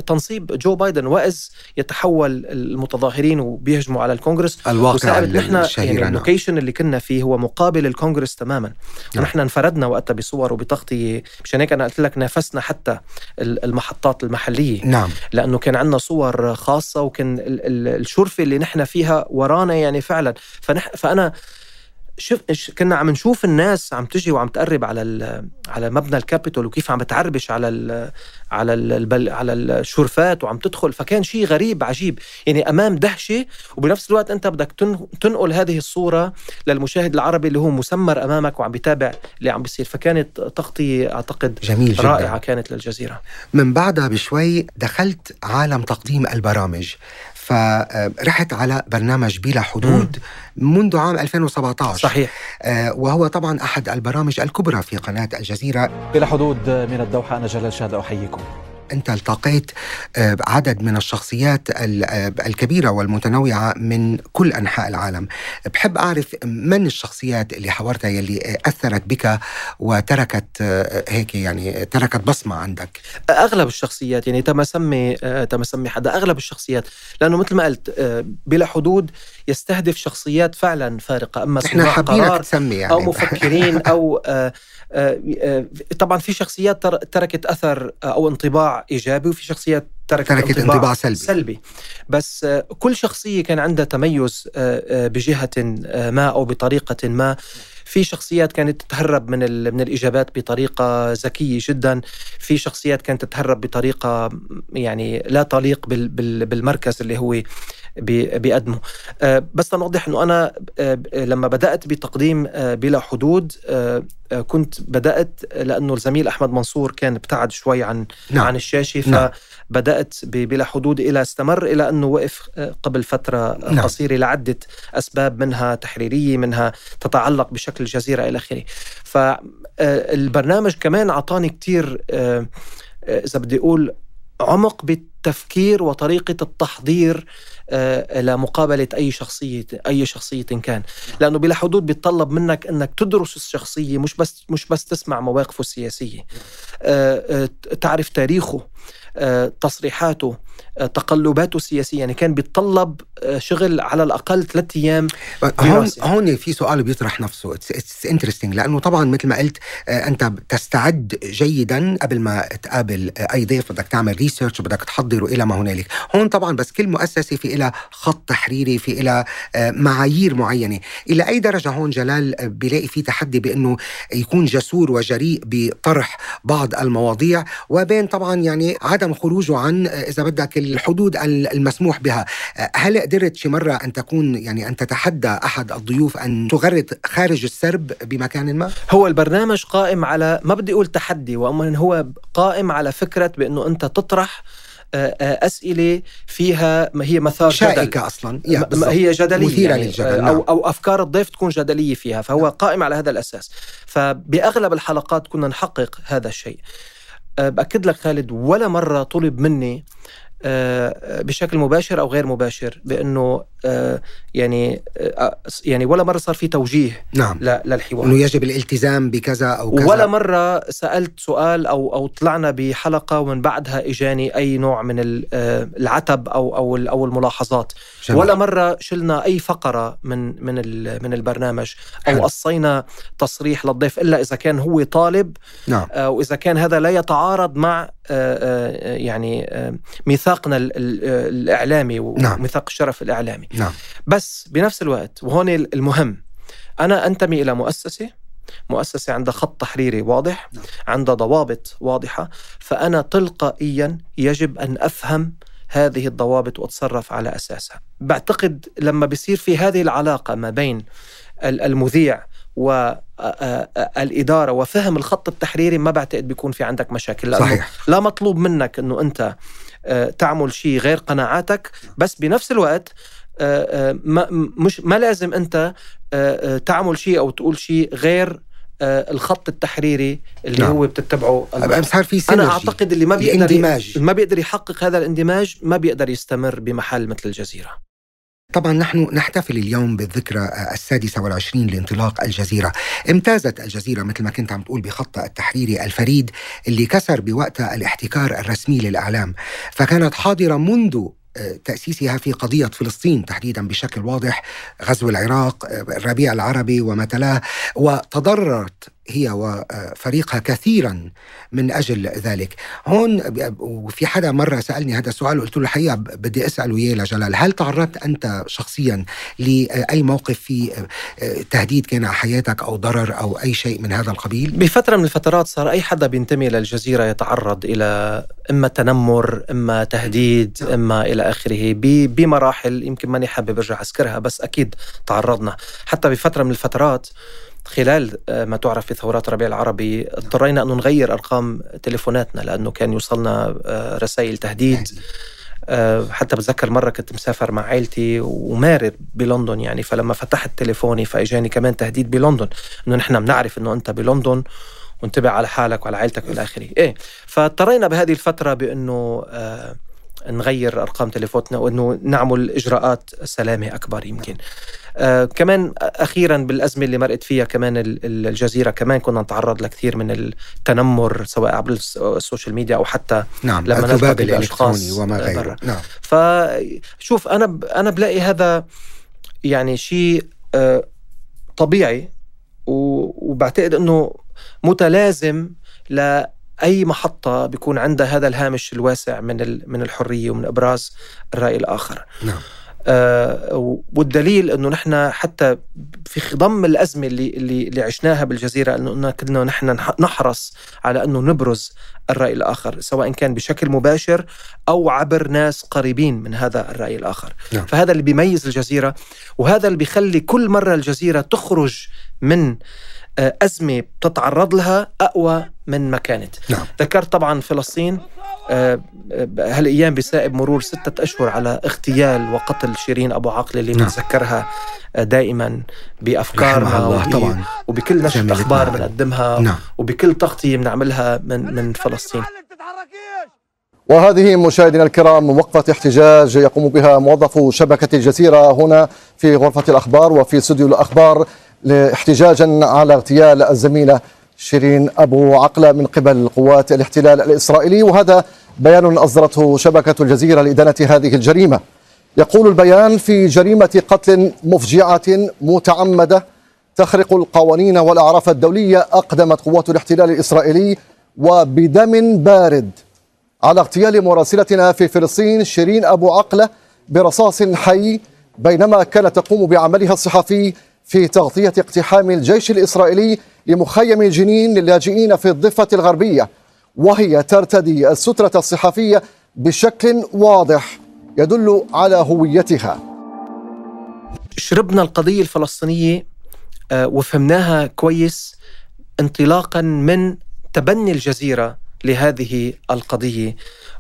تنصيب جو بايدن واذ يتحول المتظاهرين وبيهجموا على الكونغرس. الواقع نحن يعني ال location اللي كنا فيه هو مقابل الكونغرس تماما. ونحن انفردنا وقتها بصور وبتغطية. مشان هيك أنا قلت لك نافسنا حتى المحطات المحلية. نعم. لأنه كان عندنا صور خاصة وكان الشرفة اللي نحن فيها ورانا يعني فعلا. فنح فأنا شوف كنا عم نشوف الناس عم تجي وعم تقرب على على مبنى الكابيتول وكيف عم بتعربش على ال على ال على الشرفات وعم تدخل فكان شيء غريب عجيب. يعني أمام دهشة وبنفس الوقت أنت بدك تنقل هذه الصورة للمشاهد العربي اللي هو مسمر أمامك وعم بيتابع اللي عم بيصير. فكانت تغطية أعتقد جميل جدا. رائعة كانت للجزيرة. من بعدها بشوي دخلت عالم تقديم البرامج. فرحت على برنامج بلا حدود. منذ عام 2017 صحيح. آه وهو طبعا أحد البرامج الكبرى في قناة الجزيرة. بلا حدود من الدوحة أنا جلال شاد أحييكم. أنت التقيت عدد من الشخصيات الكبيرة والمتنوعة من كل أنحاء العالم. بحب أعرف من الشخصيات اللي حاورتها يلي أثرت بك وتركت هيك يعني تركت بصمة عندك؟ أغلب الشخصيات يعني تم سمي تم سمي حدا أغلب الشخصيات. لأنه مثل ما قلت بلا حدود يستهدف شخصيات فعلا فارقة. أما إحنا حابينك تسمي يعني. أو مفكرين أو طبعا في شخصيات تركت أثر أو انطباع إيجابي وفي شخصيات تركت, تركت انطباع, انطباع سلبي. سلبي. بس كل شخصية كان عندها تميز بجهة ما أو بطريقة ما. في شخصيات كانت تتهرب من من الإجابات بطريقة ذكية جدا. في شخصيات كانت تتهرب بطريقة يعني لا تليق بالمركز اللي هو بيقدمه. بس لنوضح إنه أنا لما بدأت بتقديم بلا حدود كنت بدأت لأنه الزميل أحمد منصور كان ابتعد شوي عن نعم. عن الشاشة نعم. فبدأت بلا حدود إلى استمر إلى أنه وقف قبل فترة نعم. قصيرة لعدة أسباب منها تحريرية منها تتعلق بشكل الجزيره إلى آخره فالبرنامج كمان أعطاني كثير إذا بدي أقول عمق بالتفكير وطريقة التحضير لمقابلة أي شخصية أي شخصية كان. لأنه بلا حدود بيتطلب منك أنك تدرس الشخصية مش بس مش بس تسمع مواقفه السياسية. تعرف تاريخه. تصريحاته تقلباته السياسية. يعني كان بيتطلب شغل على الأقل ثلاث أيام هون هون في سؤال بيطرح نفسه. it's interesting لأنه طبعا مثل ما قلت أنت تستعد جيدا قبل ما تقابل أي ضيف. بدك تعمل research بدك تحضره إلى ما هنالك. هون طبعا بس كل مؤسسة في لها خط تحريري في لها معايير معينة. إلى أي درجة هون جلال بيلاقي في تحدي بأنه يكون جسور وجريء بطرح بعض المواضيع؟ وبين طبعا يعني عدم خروجه عن إذا بدك الحدود المسموح بها. هل قدرت شي مرة أن تكون يعني أن تتحدى أحد الضيوف أن تغرد خارج السرب بمكان ما؟ هو البرنامج قائم على ما بدي أقول تحدي وأما هو قائم على فكرة بأنه أنت تطرح أسئلة فيها ما هي مثار شائكة جدل أصلا هي جدلية مثيرة يعني للجدل. أو, أو أفكار الضيف تكون جدلية فيها فهو قائم على هذا الأساس. فبأغلب الحلقات كنا نحقق هذا الشيء. بأكد لك خالد ولا مرة طلب مني بشكل مباشر أو غير مباشر بأنه آه، يعني آه، يعني ولا مرة صار في توجيه نعم للحوار إنه يجب الالتزام بكذا أو كذا ولا مرة سألت سؤال أو أو طلعنا بحلقة ومن بعدها إجاني أي نوع من ال- آه، العتب أو ال- أو الملاحظات جميل. ولا مرة شلنا أي فقرة من من من البرنامج حلو. أو قصينا تصريح للضيف إلا إذا كان هو طالب نعم آه، وإذا كان هذا لا يتعارض مع آه، آه، يعني آه، ميثاقنا ال- ال- الإعلامي نعم. وميثاق الشرف الإعلامي نعم. بس بنفس الوقت وهون المهم أنا أنتمي إلى مؤسسة مؤسسة عندها خط تحريري واضح نعم. عندها ضوابط واضحة فأنا تلقائيا يجب أن أفهم هذه الضوابط وأتصرف على أساسها. بعتقد لما بيصير في هذه العلاقة ما بين ال- المذيع والإدارة وفهم الخط التحريري ما بعتقد بيكون في عندك مشاكل. لأنه صحيح. لا مطلوب منك إنه أنت آه، تعمل شيء غير قناعاتك بس بنفس الوقت ما مش ما لازم أنت آه، آه، تعمل شيء أو تقول شيء غير آه، الخط التحريري اللي نعم. هو بتتبعه صار في أنا أعتقد اللي ما بيقدر الاندماج ما بيقدر يحقق هذا الاندماج ما بيقدر يستمر بمحل مثل الجزيرة. طبعا نحن نحتفل اليوم بالذكرى السادسة والعشرين لانطلاق الجزيرة. امتازت الجزيرة مثل ما كنت عم تقول بخطها التحريري الفريد اللي كسر بوقتها الاحتكار الرسمي للإعلام. فكانت حاضرة منذ آه، تأسيسها في قضية فلسطين تحديدا بشكل واضح غزو العراق الربيع العربي وما تلاه وتضررت هي وفريقها كثيرا من أجل ذلك. هون وفي حدا مرة سألني هذا السؤال وقلت له الحقيقة بدي أسأله إياه لجلال. هل تعرضت أنت شخصيا لأي موقف في تهديد كان على حياتك أو ضرر أو أي شيء من هذا القبيل؟ بفترة من الفترات صار أي حدا بينتمي للجزيره يتعرض إلى إما تنمر إما تهديد إما إلى آخره بمراحل يمكن ماني حابب أرجع أذكرها بس أكيد تعرضنا. حتى بفترة من الفترات خلال آه، ما تعرف في ثورات الربيع العربي اضطرينا انه نغير أرقام تليفوناتنا لأنه كان يوصلنا آه، رسائل تهديد. آه، حتى بتذكر مرة كنت مسافر مع عائلتي ومارر بلندن يعني فلما فتحت تليفوني فإجاني كمان تهديد بلندن إنه نحن بنعرف إنه أنت بلندن وانتبه على حالك وعلى عائلتك والى آخره. إيه فاضطرينا بهذه الفترة بأنه آه نغير أرقام تليفوناتنا وإنه نعمل إجراءات سلامة أكبر يمكن. آه كمان أخيرا بالأزمة اللي مرقت فيها كمان ال- ال- الجزيرة كمان كنا نتعرض لكثير من التنمر سواء عبر الس- ال social media أو حتى نعم لما الذباب الإلكتروني وما غيره. نعم. فشوف أنا ب- أنا بلاقي هذا يعني شيء آه، طبيعي و- وبعتقد إنه متلازم لاي محطة بيكون عندها هذا الهامش الواسع من من الحرية ومن إبراز الرأي الآخر. نعم. آه، والدليل إنه نحن حتى في خضم الأزمة اللي اللي اللي عشناها بالجزيرة إنه كنا نحن نح- نحرص على إنه نبرز الرأي الآخر سواء كان بشكل مباشر أو عبر ناس قريبين من هذا الرأي الآخر. نعم. فهذا اللي بيميز الجزيرة وهذا اللي بيخلي كل مرة الجزيرة تخرج من آه، أزمة بتتعرض لها أقوى من ما كانت. نعم. ذكرت طبعا فلسطين آه، آه، هالأيام بسائب مرور ستة أشهر على اغتيال وقتل شيرين أبو عقل اللي نعم. بنتذكرها آه، دائما وب- طبعا. وبكل جميلتنا. أخبار بنقدمها نعم. وبكل تغطية بنعملها من من فلسطين. وهذه مشاهدينا الكرام وقفة احتجاج يقوم بها موظفو شبكة الجزيرة هنا في غرفة الأخبار وفي استوديو الأخبار. احتجاجا على اغتيال الزميلة شيرين أبو عقلة من قبل قوات الاحتلال الإسرائيلي. وهذا بيان أصدرته شبكة الجزيرة لإدانة هذه الجريمة. يقول البيان في جريمة قتل مفجعة متعمدة تخرق القوانين والأعراف الدولية أقدمت قوات الاحتلال الإسرائيلي وبدم بارد. على اغتيال مراسلتنا في فلسطين شيرين أبو عقلة برصاص حي بينما كانت تقوم بعملها الصحفي في تغطية اقتحام الجيش الإسرائيلي لمخيم جنين للاجئين في الضفة الغربية وهي ترتدي السترة الصحفية بشكل واضح يدل على هويتها. شربنا القضية الفلسطينية آه، وفهمناها كويس انطلاقا من تبني الجزيرة لهذه القضية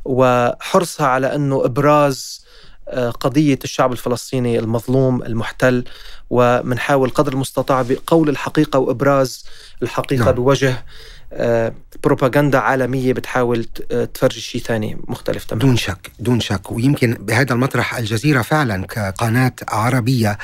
وحرصها على أنه إبراز آه، قضية الشعب الفلسطيني المظلوم المحتل ومنحاول قدر المستطاع بقول الحقيقة وإبراز الحقيقة نعم. نعم. بوجه بروباغندا عالمية بتحاول تفرجي شيء ثاني مختلف تماما دون شك دون شك ويمكن بهذا المطرح الجزيرة فعلا كقناة عربية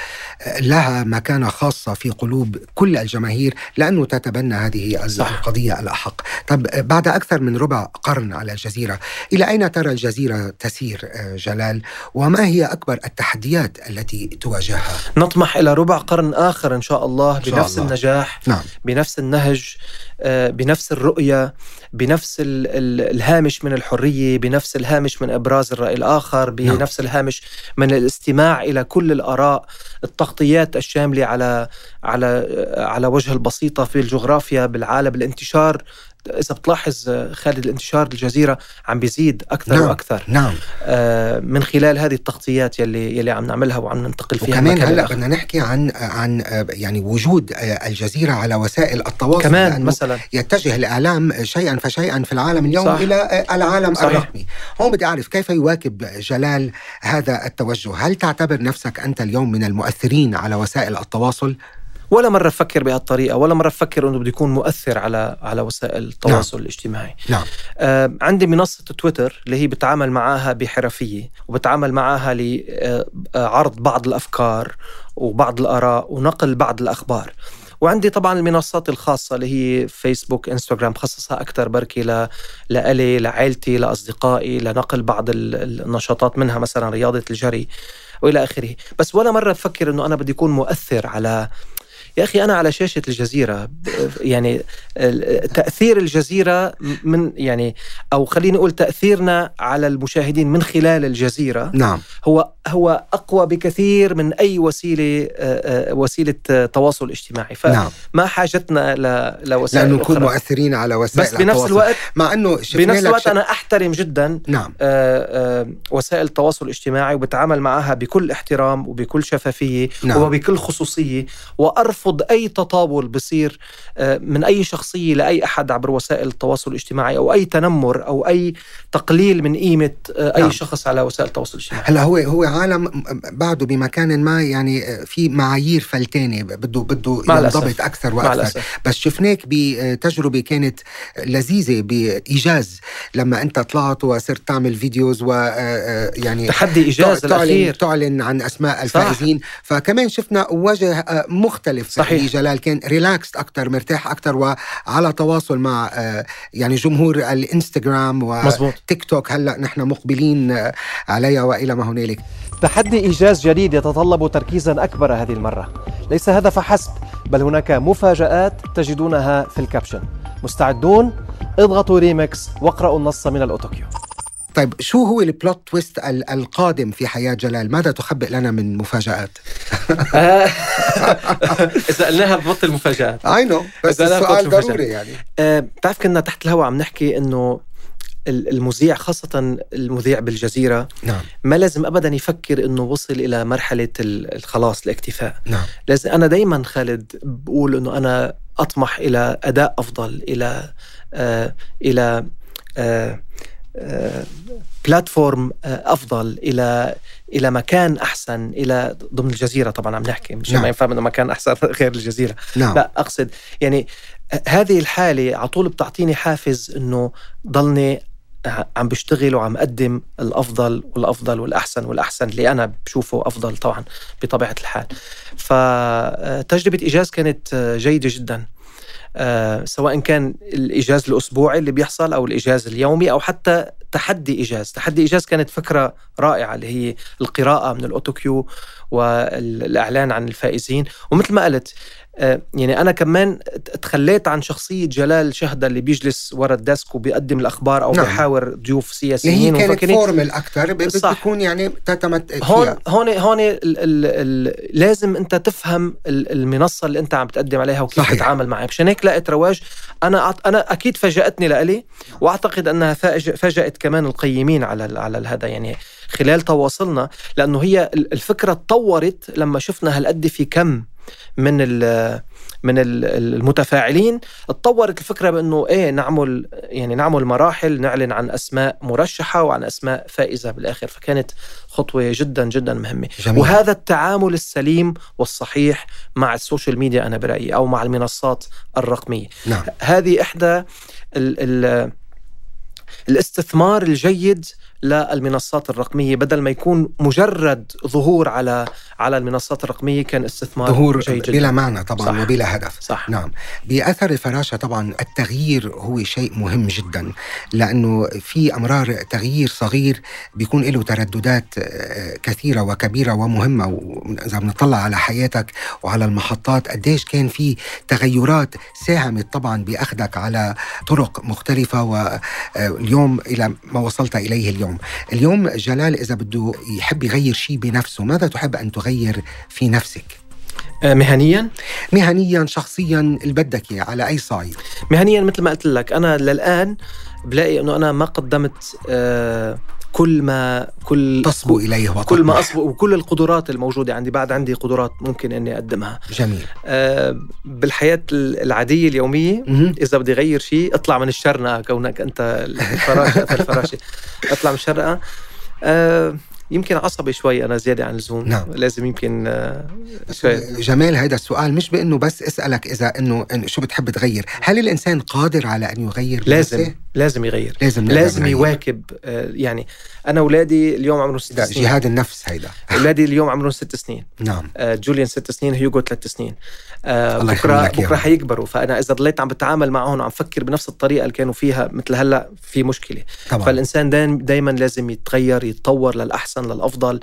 لها مكانة خاصة في قلوب كل الجماهير لأنه تتبنى هذه صح. القضية الأحق طب بعد أكثر من ربع قرن على الجزيرة إلى أين ترى الجزيرة تسير جلال وما هي أكبر التحديات التي تواجهها نطمح إلى ربع قرن آخر إن شاء الله بنفس الله. النجاح نعم. بنفس النهج بنفس الرؤية بنفس الهامش من الحرية بنفس الهامش من إبراز الرأي الآخر نعم. بنفس الهامش من الاستماع إلى كل الآراء التغطيات الشاملة على على على وجه البسيطة في الجغرافيا بالعالم الانتشار إذا بتلاحظ خالد الانتشار الجزيرة عم بيزيد أكثر نعم. وأكثر نعم آه من خلال هذه التغطيات يلي يلي عم نعملها وعم ننتقل فيها وكمان هلأ بدنا نحكي عن عن يعني وجود الجزيرة على وسائل التواصل كمان مثلا يتجه الإعلام شيئا فشيئا في العالم اليوم صح. إلى العالم صحيح. الرقمي هون بدي أعرف كيف يواكب جلال هذا التوجه هل تعتبر نفسك أنت اليوم من المؤثرين على وسائل التواصل ولا مرة فكر بهالطريقة ولا مرة فكر أنه بده يكون مؤثر على على وسائل التواصل نعم. الاجتماعي نعم. آه عندي منصة تويتر اللي هي بتعامل معاها بحرفية وبتعامل معاها لعرض بعض الأفكار وبعض الآراء ونقل بعض الأخبار وعندي طبعا المنصات الخاصة اللي هي فيسبوك إنستغرام خصصها أكثر بركي ل... لألي لعائلتي لأصدقائي لنقل بعض النشاطات منها مثلا رياضة الجري وإلى آخره بس ولا مرة بفكر إنه أنا بدي اكون مؤثر على يا أخي أنا على شاشة الجزيرة يعني تأثير الجزيرة من يعني أو خليني أقول تأثيرنا على المشاهدين من خلال الجزيرة نعم هو هو أقوى بكثير من أي وسيلة وسيلة تواصل اجتماعي فما نعم. حاجتنا لوسائل لأنه نكون مؤثرين على وسائل بس بنفس الوقت مع إنه بنفس الوقت أنا أحترم جدا نعم. وسائل التواصل الاجتماعي وبتعامل معها بكل احترام وبكل شفافية نعم. وبكل خصوصية وأرفض ارفض أي تطاول بصير آه، من أي شخصية لأي أحد عبر وسائل التواصل الاجتماعي أو أي تنمر أو أي تقليل من قيمة آه، أي نعم. شخص على وسائل التواصل الاجتماعي. هلا هو هو عالم بعده بمكان ما يعني آه، في معايير فلتانة بده بده ينضبط أكثر وأكثر. بس شفناك بتجربه كانت لذيذة بإيجاز. لما أنت طلعت وصرت تعمل videos و يعني تحدي إيجاز تعلن الاخير تعلن عن أسماء الفائزين. فكمان شفنا وجه مختلف. صحيح. جلال كان ريلاكس أكثر مرتاح أكثر وعلى تواصل مع آه، يعني جمهور الإنستغرام وتيك توك هلأ نحن مقبلين آه، عليها وإلى ما هنالك. تحدي إيجاز جديد يتطلب تركيزا أكبر هذه المرة. ليس هذا فحسب بل هناك مفاجآت تجدونها في ال caption. مستعدون؟ اضغطوا ريمكس واقرأوا النص من ال autocue. طيب شو هو ال plot twist القادم في حياة جلال؟ ماذا تخبئ لنا من مفاجآت؟ إذا قلناها ببطل المفاجآت I know بس السؤال ضروري يعني. أه بتعرف كنا تحت الهواء عم نحكي إنه المذيع خاصة المذيع بالجزيرة نعم. ما لازم أبدا يفكر أنه وصل إلى مرحلة الخلاص الاكتفاء. نعم. لازم أنا دايما خالد بقول أنه أنا أطمح إلى أداء أفضل إلى آه إلى آه بلاتفورم آه، أفضل إلى إلى مكان أحسن إلى ضمن الجزيرة طبعا عم نحكي مش نعم. ما ينفع إنه مكان أحسن غير الجزيرة نعم. لا أقصد يعني هذه الحالة على طول بتعطيني حافز إنه ضلني عم بشتغل وعم أقدم الأفضل والأفضل والأحسن والأحسن اللي أنا بشوفه أفضل طبعا بطبيعة الحال فتجربة إيجاز كانت جيدة جدا آه سواء كان الإيجاز الأسبوعي اللي بيحصل أو الإيجاز اليومي أو حتى تحدي إيجاز. تحدي إيجاز كانت فكرة رائعة اللي هي القراءة من autocue والإعلان عن الفائزين. ومثل ما قلت آه، يعني أنا كمان تخليت عن شخصية جلال شهده اللي بيجلس ورا desk وبيقدم الأخبار أو نعم. بيحاور ضيوف سياسيين هي كانت formal أكثر بتكون يعني تتمت هون هون هون ال ال ال لازم أنت تفهم المنصة اللي أنت عم تقدم عليها وكيف صحيح. تتعامل معها. مشان هيك لقيت رواج. أنا أنا أكيد فاجأتني لإلي وأعتقد أنها فاجأت كمان القيمين على على هذا يعني خلال تواصلنا لأنه هي الفكرة تطورت لما شفنا هالقد في كم من من المتفاعلين تطورت الفكرة بأنه إيه نعمل يعني نعمل مراحل نعلن عن أسماء مرشحة وعن أسماء فائزة بالآخر فكانت خطوة جدا جدا مهمة جميل. وهذا التعامل السليم والصحيح مع السوشيال ميديا أنا برأيي أو مع المنصات الرقمية نعم. هذه إحدى ال ال الاستثمار الجيد للمنصات الرقمية بدل ما يكون مجرد ظهور على على المنصات الرقمية كان استثمار ظهور جيد جدا. بلا معنى طبعا صح. وبلا هدف صح. نعم بأثر الفراشة طبعا التغيير هو شيء مهم جدا لأنه في أمرار تغيير صغير بيكون له ترددات آه، كثيرة وكبيرة ومهمة وإذا بنطلع على حياتك وعلى المحطات قديش كان في تغيرات ساهمت طبعا بأخذك على طرق مختلفة واليوم آه، إلى ما وصلت إليه اليوم اليوم اليوم جلال إذا بده يحب يغير شيء بنفسه ماذا تحب أن تغير في نفسك؟ آه، مهنيا؟ مهنيا شخصيا اللي بدك إياه على أي صعيد مهنيا مثل ما قلت لك أنا للآن بلاقي إنه أنا ما قدمت آه كل ما كل تصبو إليه وتطمح. كل ما اصبو وكل القدرات الموجودة عندي بعد عندي قدرات ممكن إني أقدمها. جميل. آه بالحياة العادية اليومية م- إذا بدي أغير شيء اطلع من الشرنقة كونك أنت الفراشه الفراشة. اطلع من الشرنقة. آه يمكن عصبي شوي أنا زيادة عن اللزوم. نعم. لازم يمكن آه، شوي. جمال هذا السؤال. مش بإنه بس اسألك إذا إنه شو بتحب تغير. هل الإنسان قادر على أن يغير لازم. بنفسه؟ لازم يغير. لازم لازم يواكب آه، يعني أنا أولادي اليوم عمرهم ست سنين. جهاد النفس هيدا. أولادي اليوم عمرهم ست سنين. نعم. آه، جوليان ست سنين هيوغو ثلاث سنين. الله بكره بكرة حيكبروا. فأنا إذا ضليت عم بتعامل معهم وعم فكر بنفس الطريقة اللي كانوا فيها مثل هلأ في مشكلة. طبعا. فالإنسان دائما لازم يتغير يتطور للأحسن للأفضل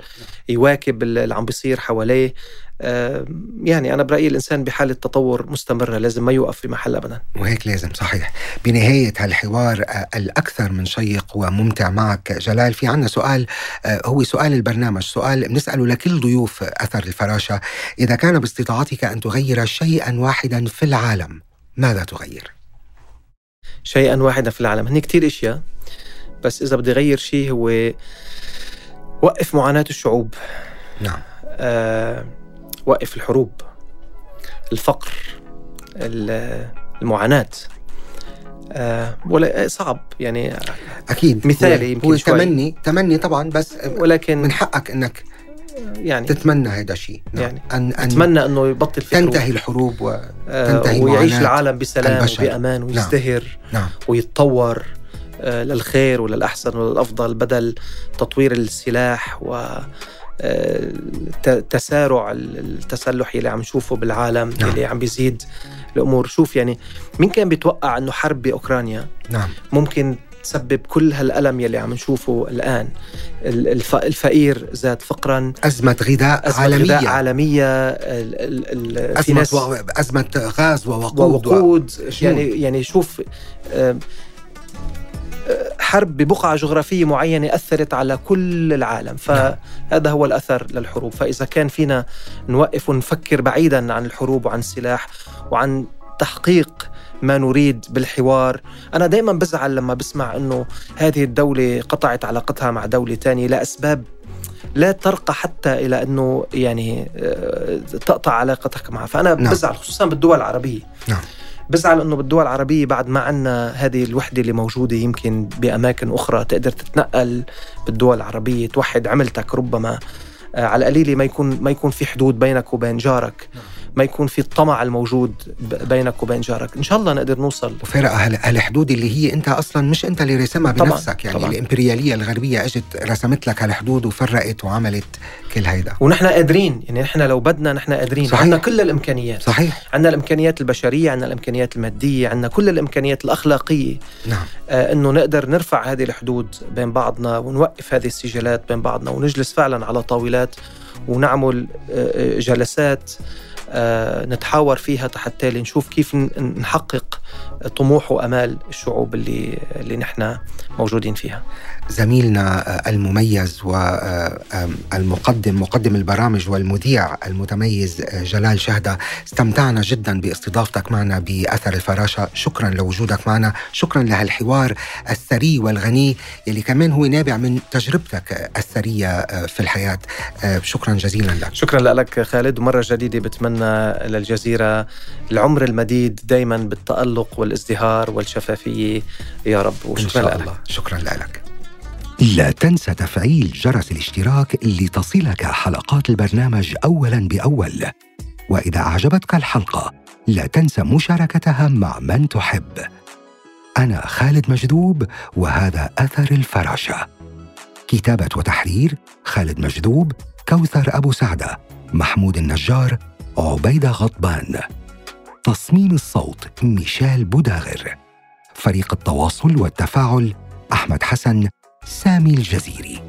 يواكب اللي عم بيصير حواليه. يعني أنا برأيي الإنسان بحالة تطور مستمرة لازم ما يوقف في محل أبدا. وهيك لازم صحيح. بنهاية هالحوار آه، الأكثر من شيق وممتع معك جلال في عنا سؤال آه، هو سؤال البرنامج. سؤال بنسأله لكل ضيوف أثر الفراشة. إذا كان باستطاعتك أن تغير شيئا واحدا في العالم ماذا تغير؟ شيئا واحدا في العالم. هني كتير إشياء بس إذا بدي أغير شيء هو وقف معاناة الشعوب. نعم. آه وقف الحروب الفقر المعاناة آه ولا صعب يعني أكيد مثالي يمكن هو. تمني تمني طبعا بس ولكن من حقك إنك يعني تتمنى هذا الشيء نعم. يعني أن أن اتمنى أنه يبطل في تنتهي الحروب وتنتهي آه ويعيش العالم بسلام وبأمان نعم. ويزدهر نعم. نعم. ويتطور آه للخير وللأحسن وللأفضل بدل تطوير السلاح و تسارع التسلح اللي عم نشوفه بالعالم نعم. اللي عم بيزيد الأمور. شوف يعني مين كان بيتوقع إنه حرب بأوكرانيا نعم. ممكن تسبب كل هالألم يلي عم نشوفه الآن؟ الفقير زاد فقرا. أزمة غذاء أزمة عالمية. غذاء عالمية أزمة, و... أزمة غاز ووقود. ووقود. و... يعني يعني شوف حرب ببقعة جغرافية معينة أثرت على كل العالم فهذا هو الأثر للحروب فإذا كان فينا نوقف ونفكر بعيدا عن الحروب وعن السلاح وعن تحقيق ما نريد بالحوار أنا دائما بزعل لما بسمع أنه هذه الدولة قطعت علاقتها مع دولة تانية لأسباب لا ترقى حتى إلى أنه يعني آه، تقطع علاقتك معها فأنا نعم. بزعل خصوصا بالدول العربية نعم. بزعل إنه بالدول العربية بعد ما عنا هذه الوحدة اللي موجودة يمكن بأماكن أخرى تقدر تتنقل بالدول العربية توحد عملتك ربما آه، على القليله ما يكون ما يكون في حدود بينك وبين جارك نعم. ما يكون في الطمع الموجود بينك وبين جارك. إن شاء الله نقدر نوصل. وفرق هالحدود اللي هي أنت أصلا مش أنت اللي رسمها بنفسك طبعًا. يعني طبعًا. الإمبريالية الغربية أجت رسمت لك هالحدود وفرقت وعملت كل هيدا. ونحن قادرين يعني نحن لو بدنا نحن قادرين. صحيح. عندنا كل الإمكانيات. صحيح. عندنا الإمكانيات البشرية عندنا الإمكانيات المادية عندنا كل الإمكانيات الأخلاقية. نعم. آه إنه نقدر نرفع هذه الحدود بين بعضنا ونوقف هذه السجالات بين بعضنا ونجلس فعلا على طاولات ونعمل آه، آه، جلسات. نتحاور فيها حتى نشوف كيف نحقق طموح وأمال الشعوب اللي اللي نحن موجودين فيها. زميلنا آه، المميز والمقدم آه، مقدم البرامج والمذيع المتميز جلال شهدة استمتعنا جدا باستضافتك معنا بأثر الفراشة. شكرا لوجودك معنا. شكرا لهالحوار الثري والغني يلي كمان هو نابع من تجربتك الثرية في الحياة. شكرا جزيلا لك. شكرا لك خالد. ومرة جديدة بتمنى نتمنى للجزيرة العمر المديد دائما بالتألق والازدهار والشفافية. يا رب وشكرا لك. شكرا لك. لا تنسى تفعيل جرس الاشتراك لتصلك حلقات البرنامج اولا بأول. وإذا أعجبتك الحلقة لا تنسى مشاركتها مع من تحب. أنا خالد مجذوب وهذا أثر الفراشه كتابة وتحرير خالد مجذوب كوثر أبو سعدة محمود النجار عبيده غضبان. تصميم الصوت ميشيل بوداغر فريق التواصل والتفاعل أحمد حسن سامي الجزيري.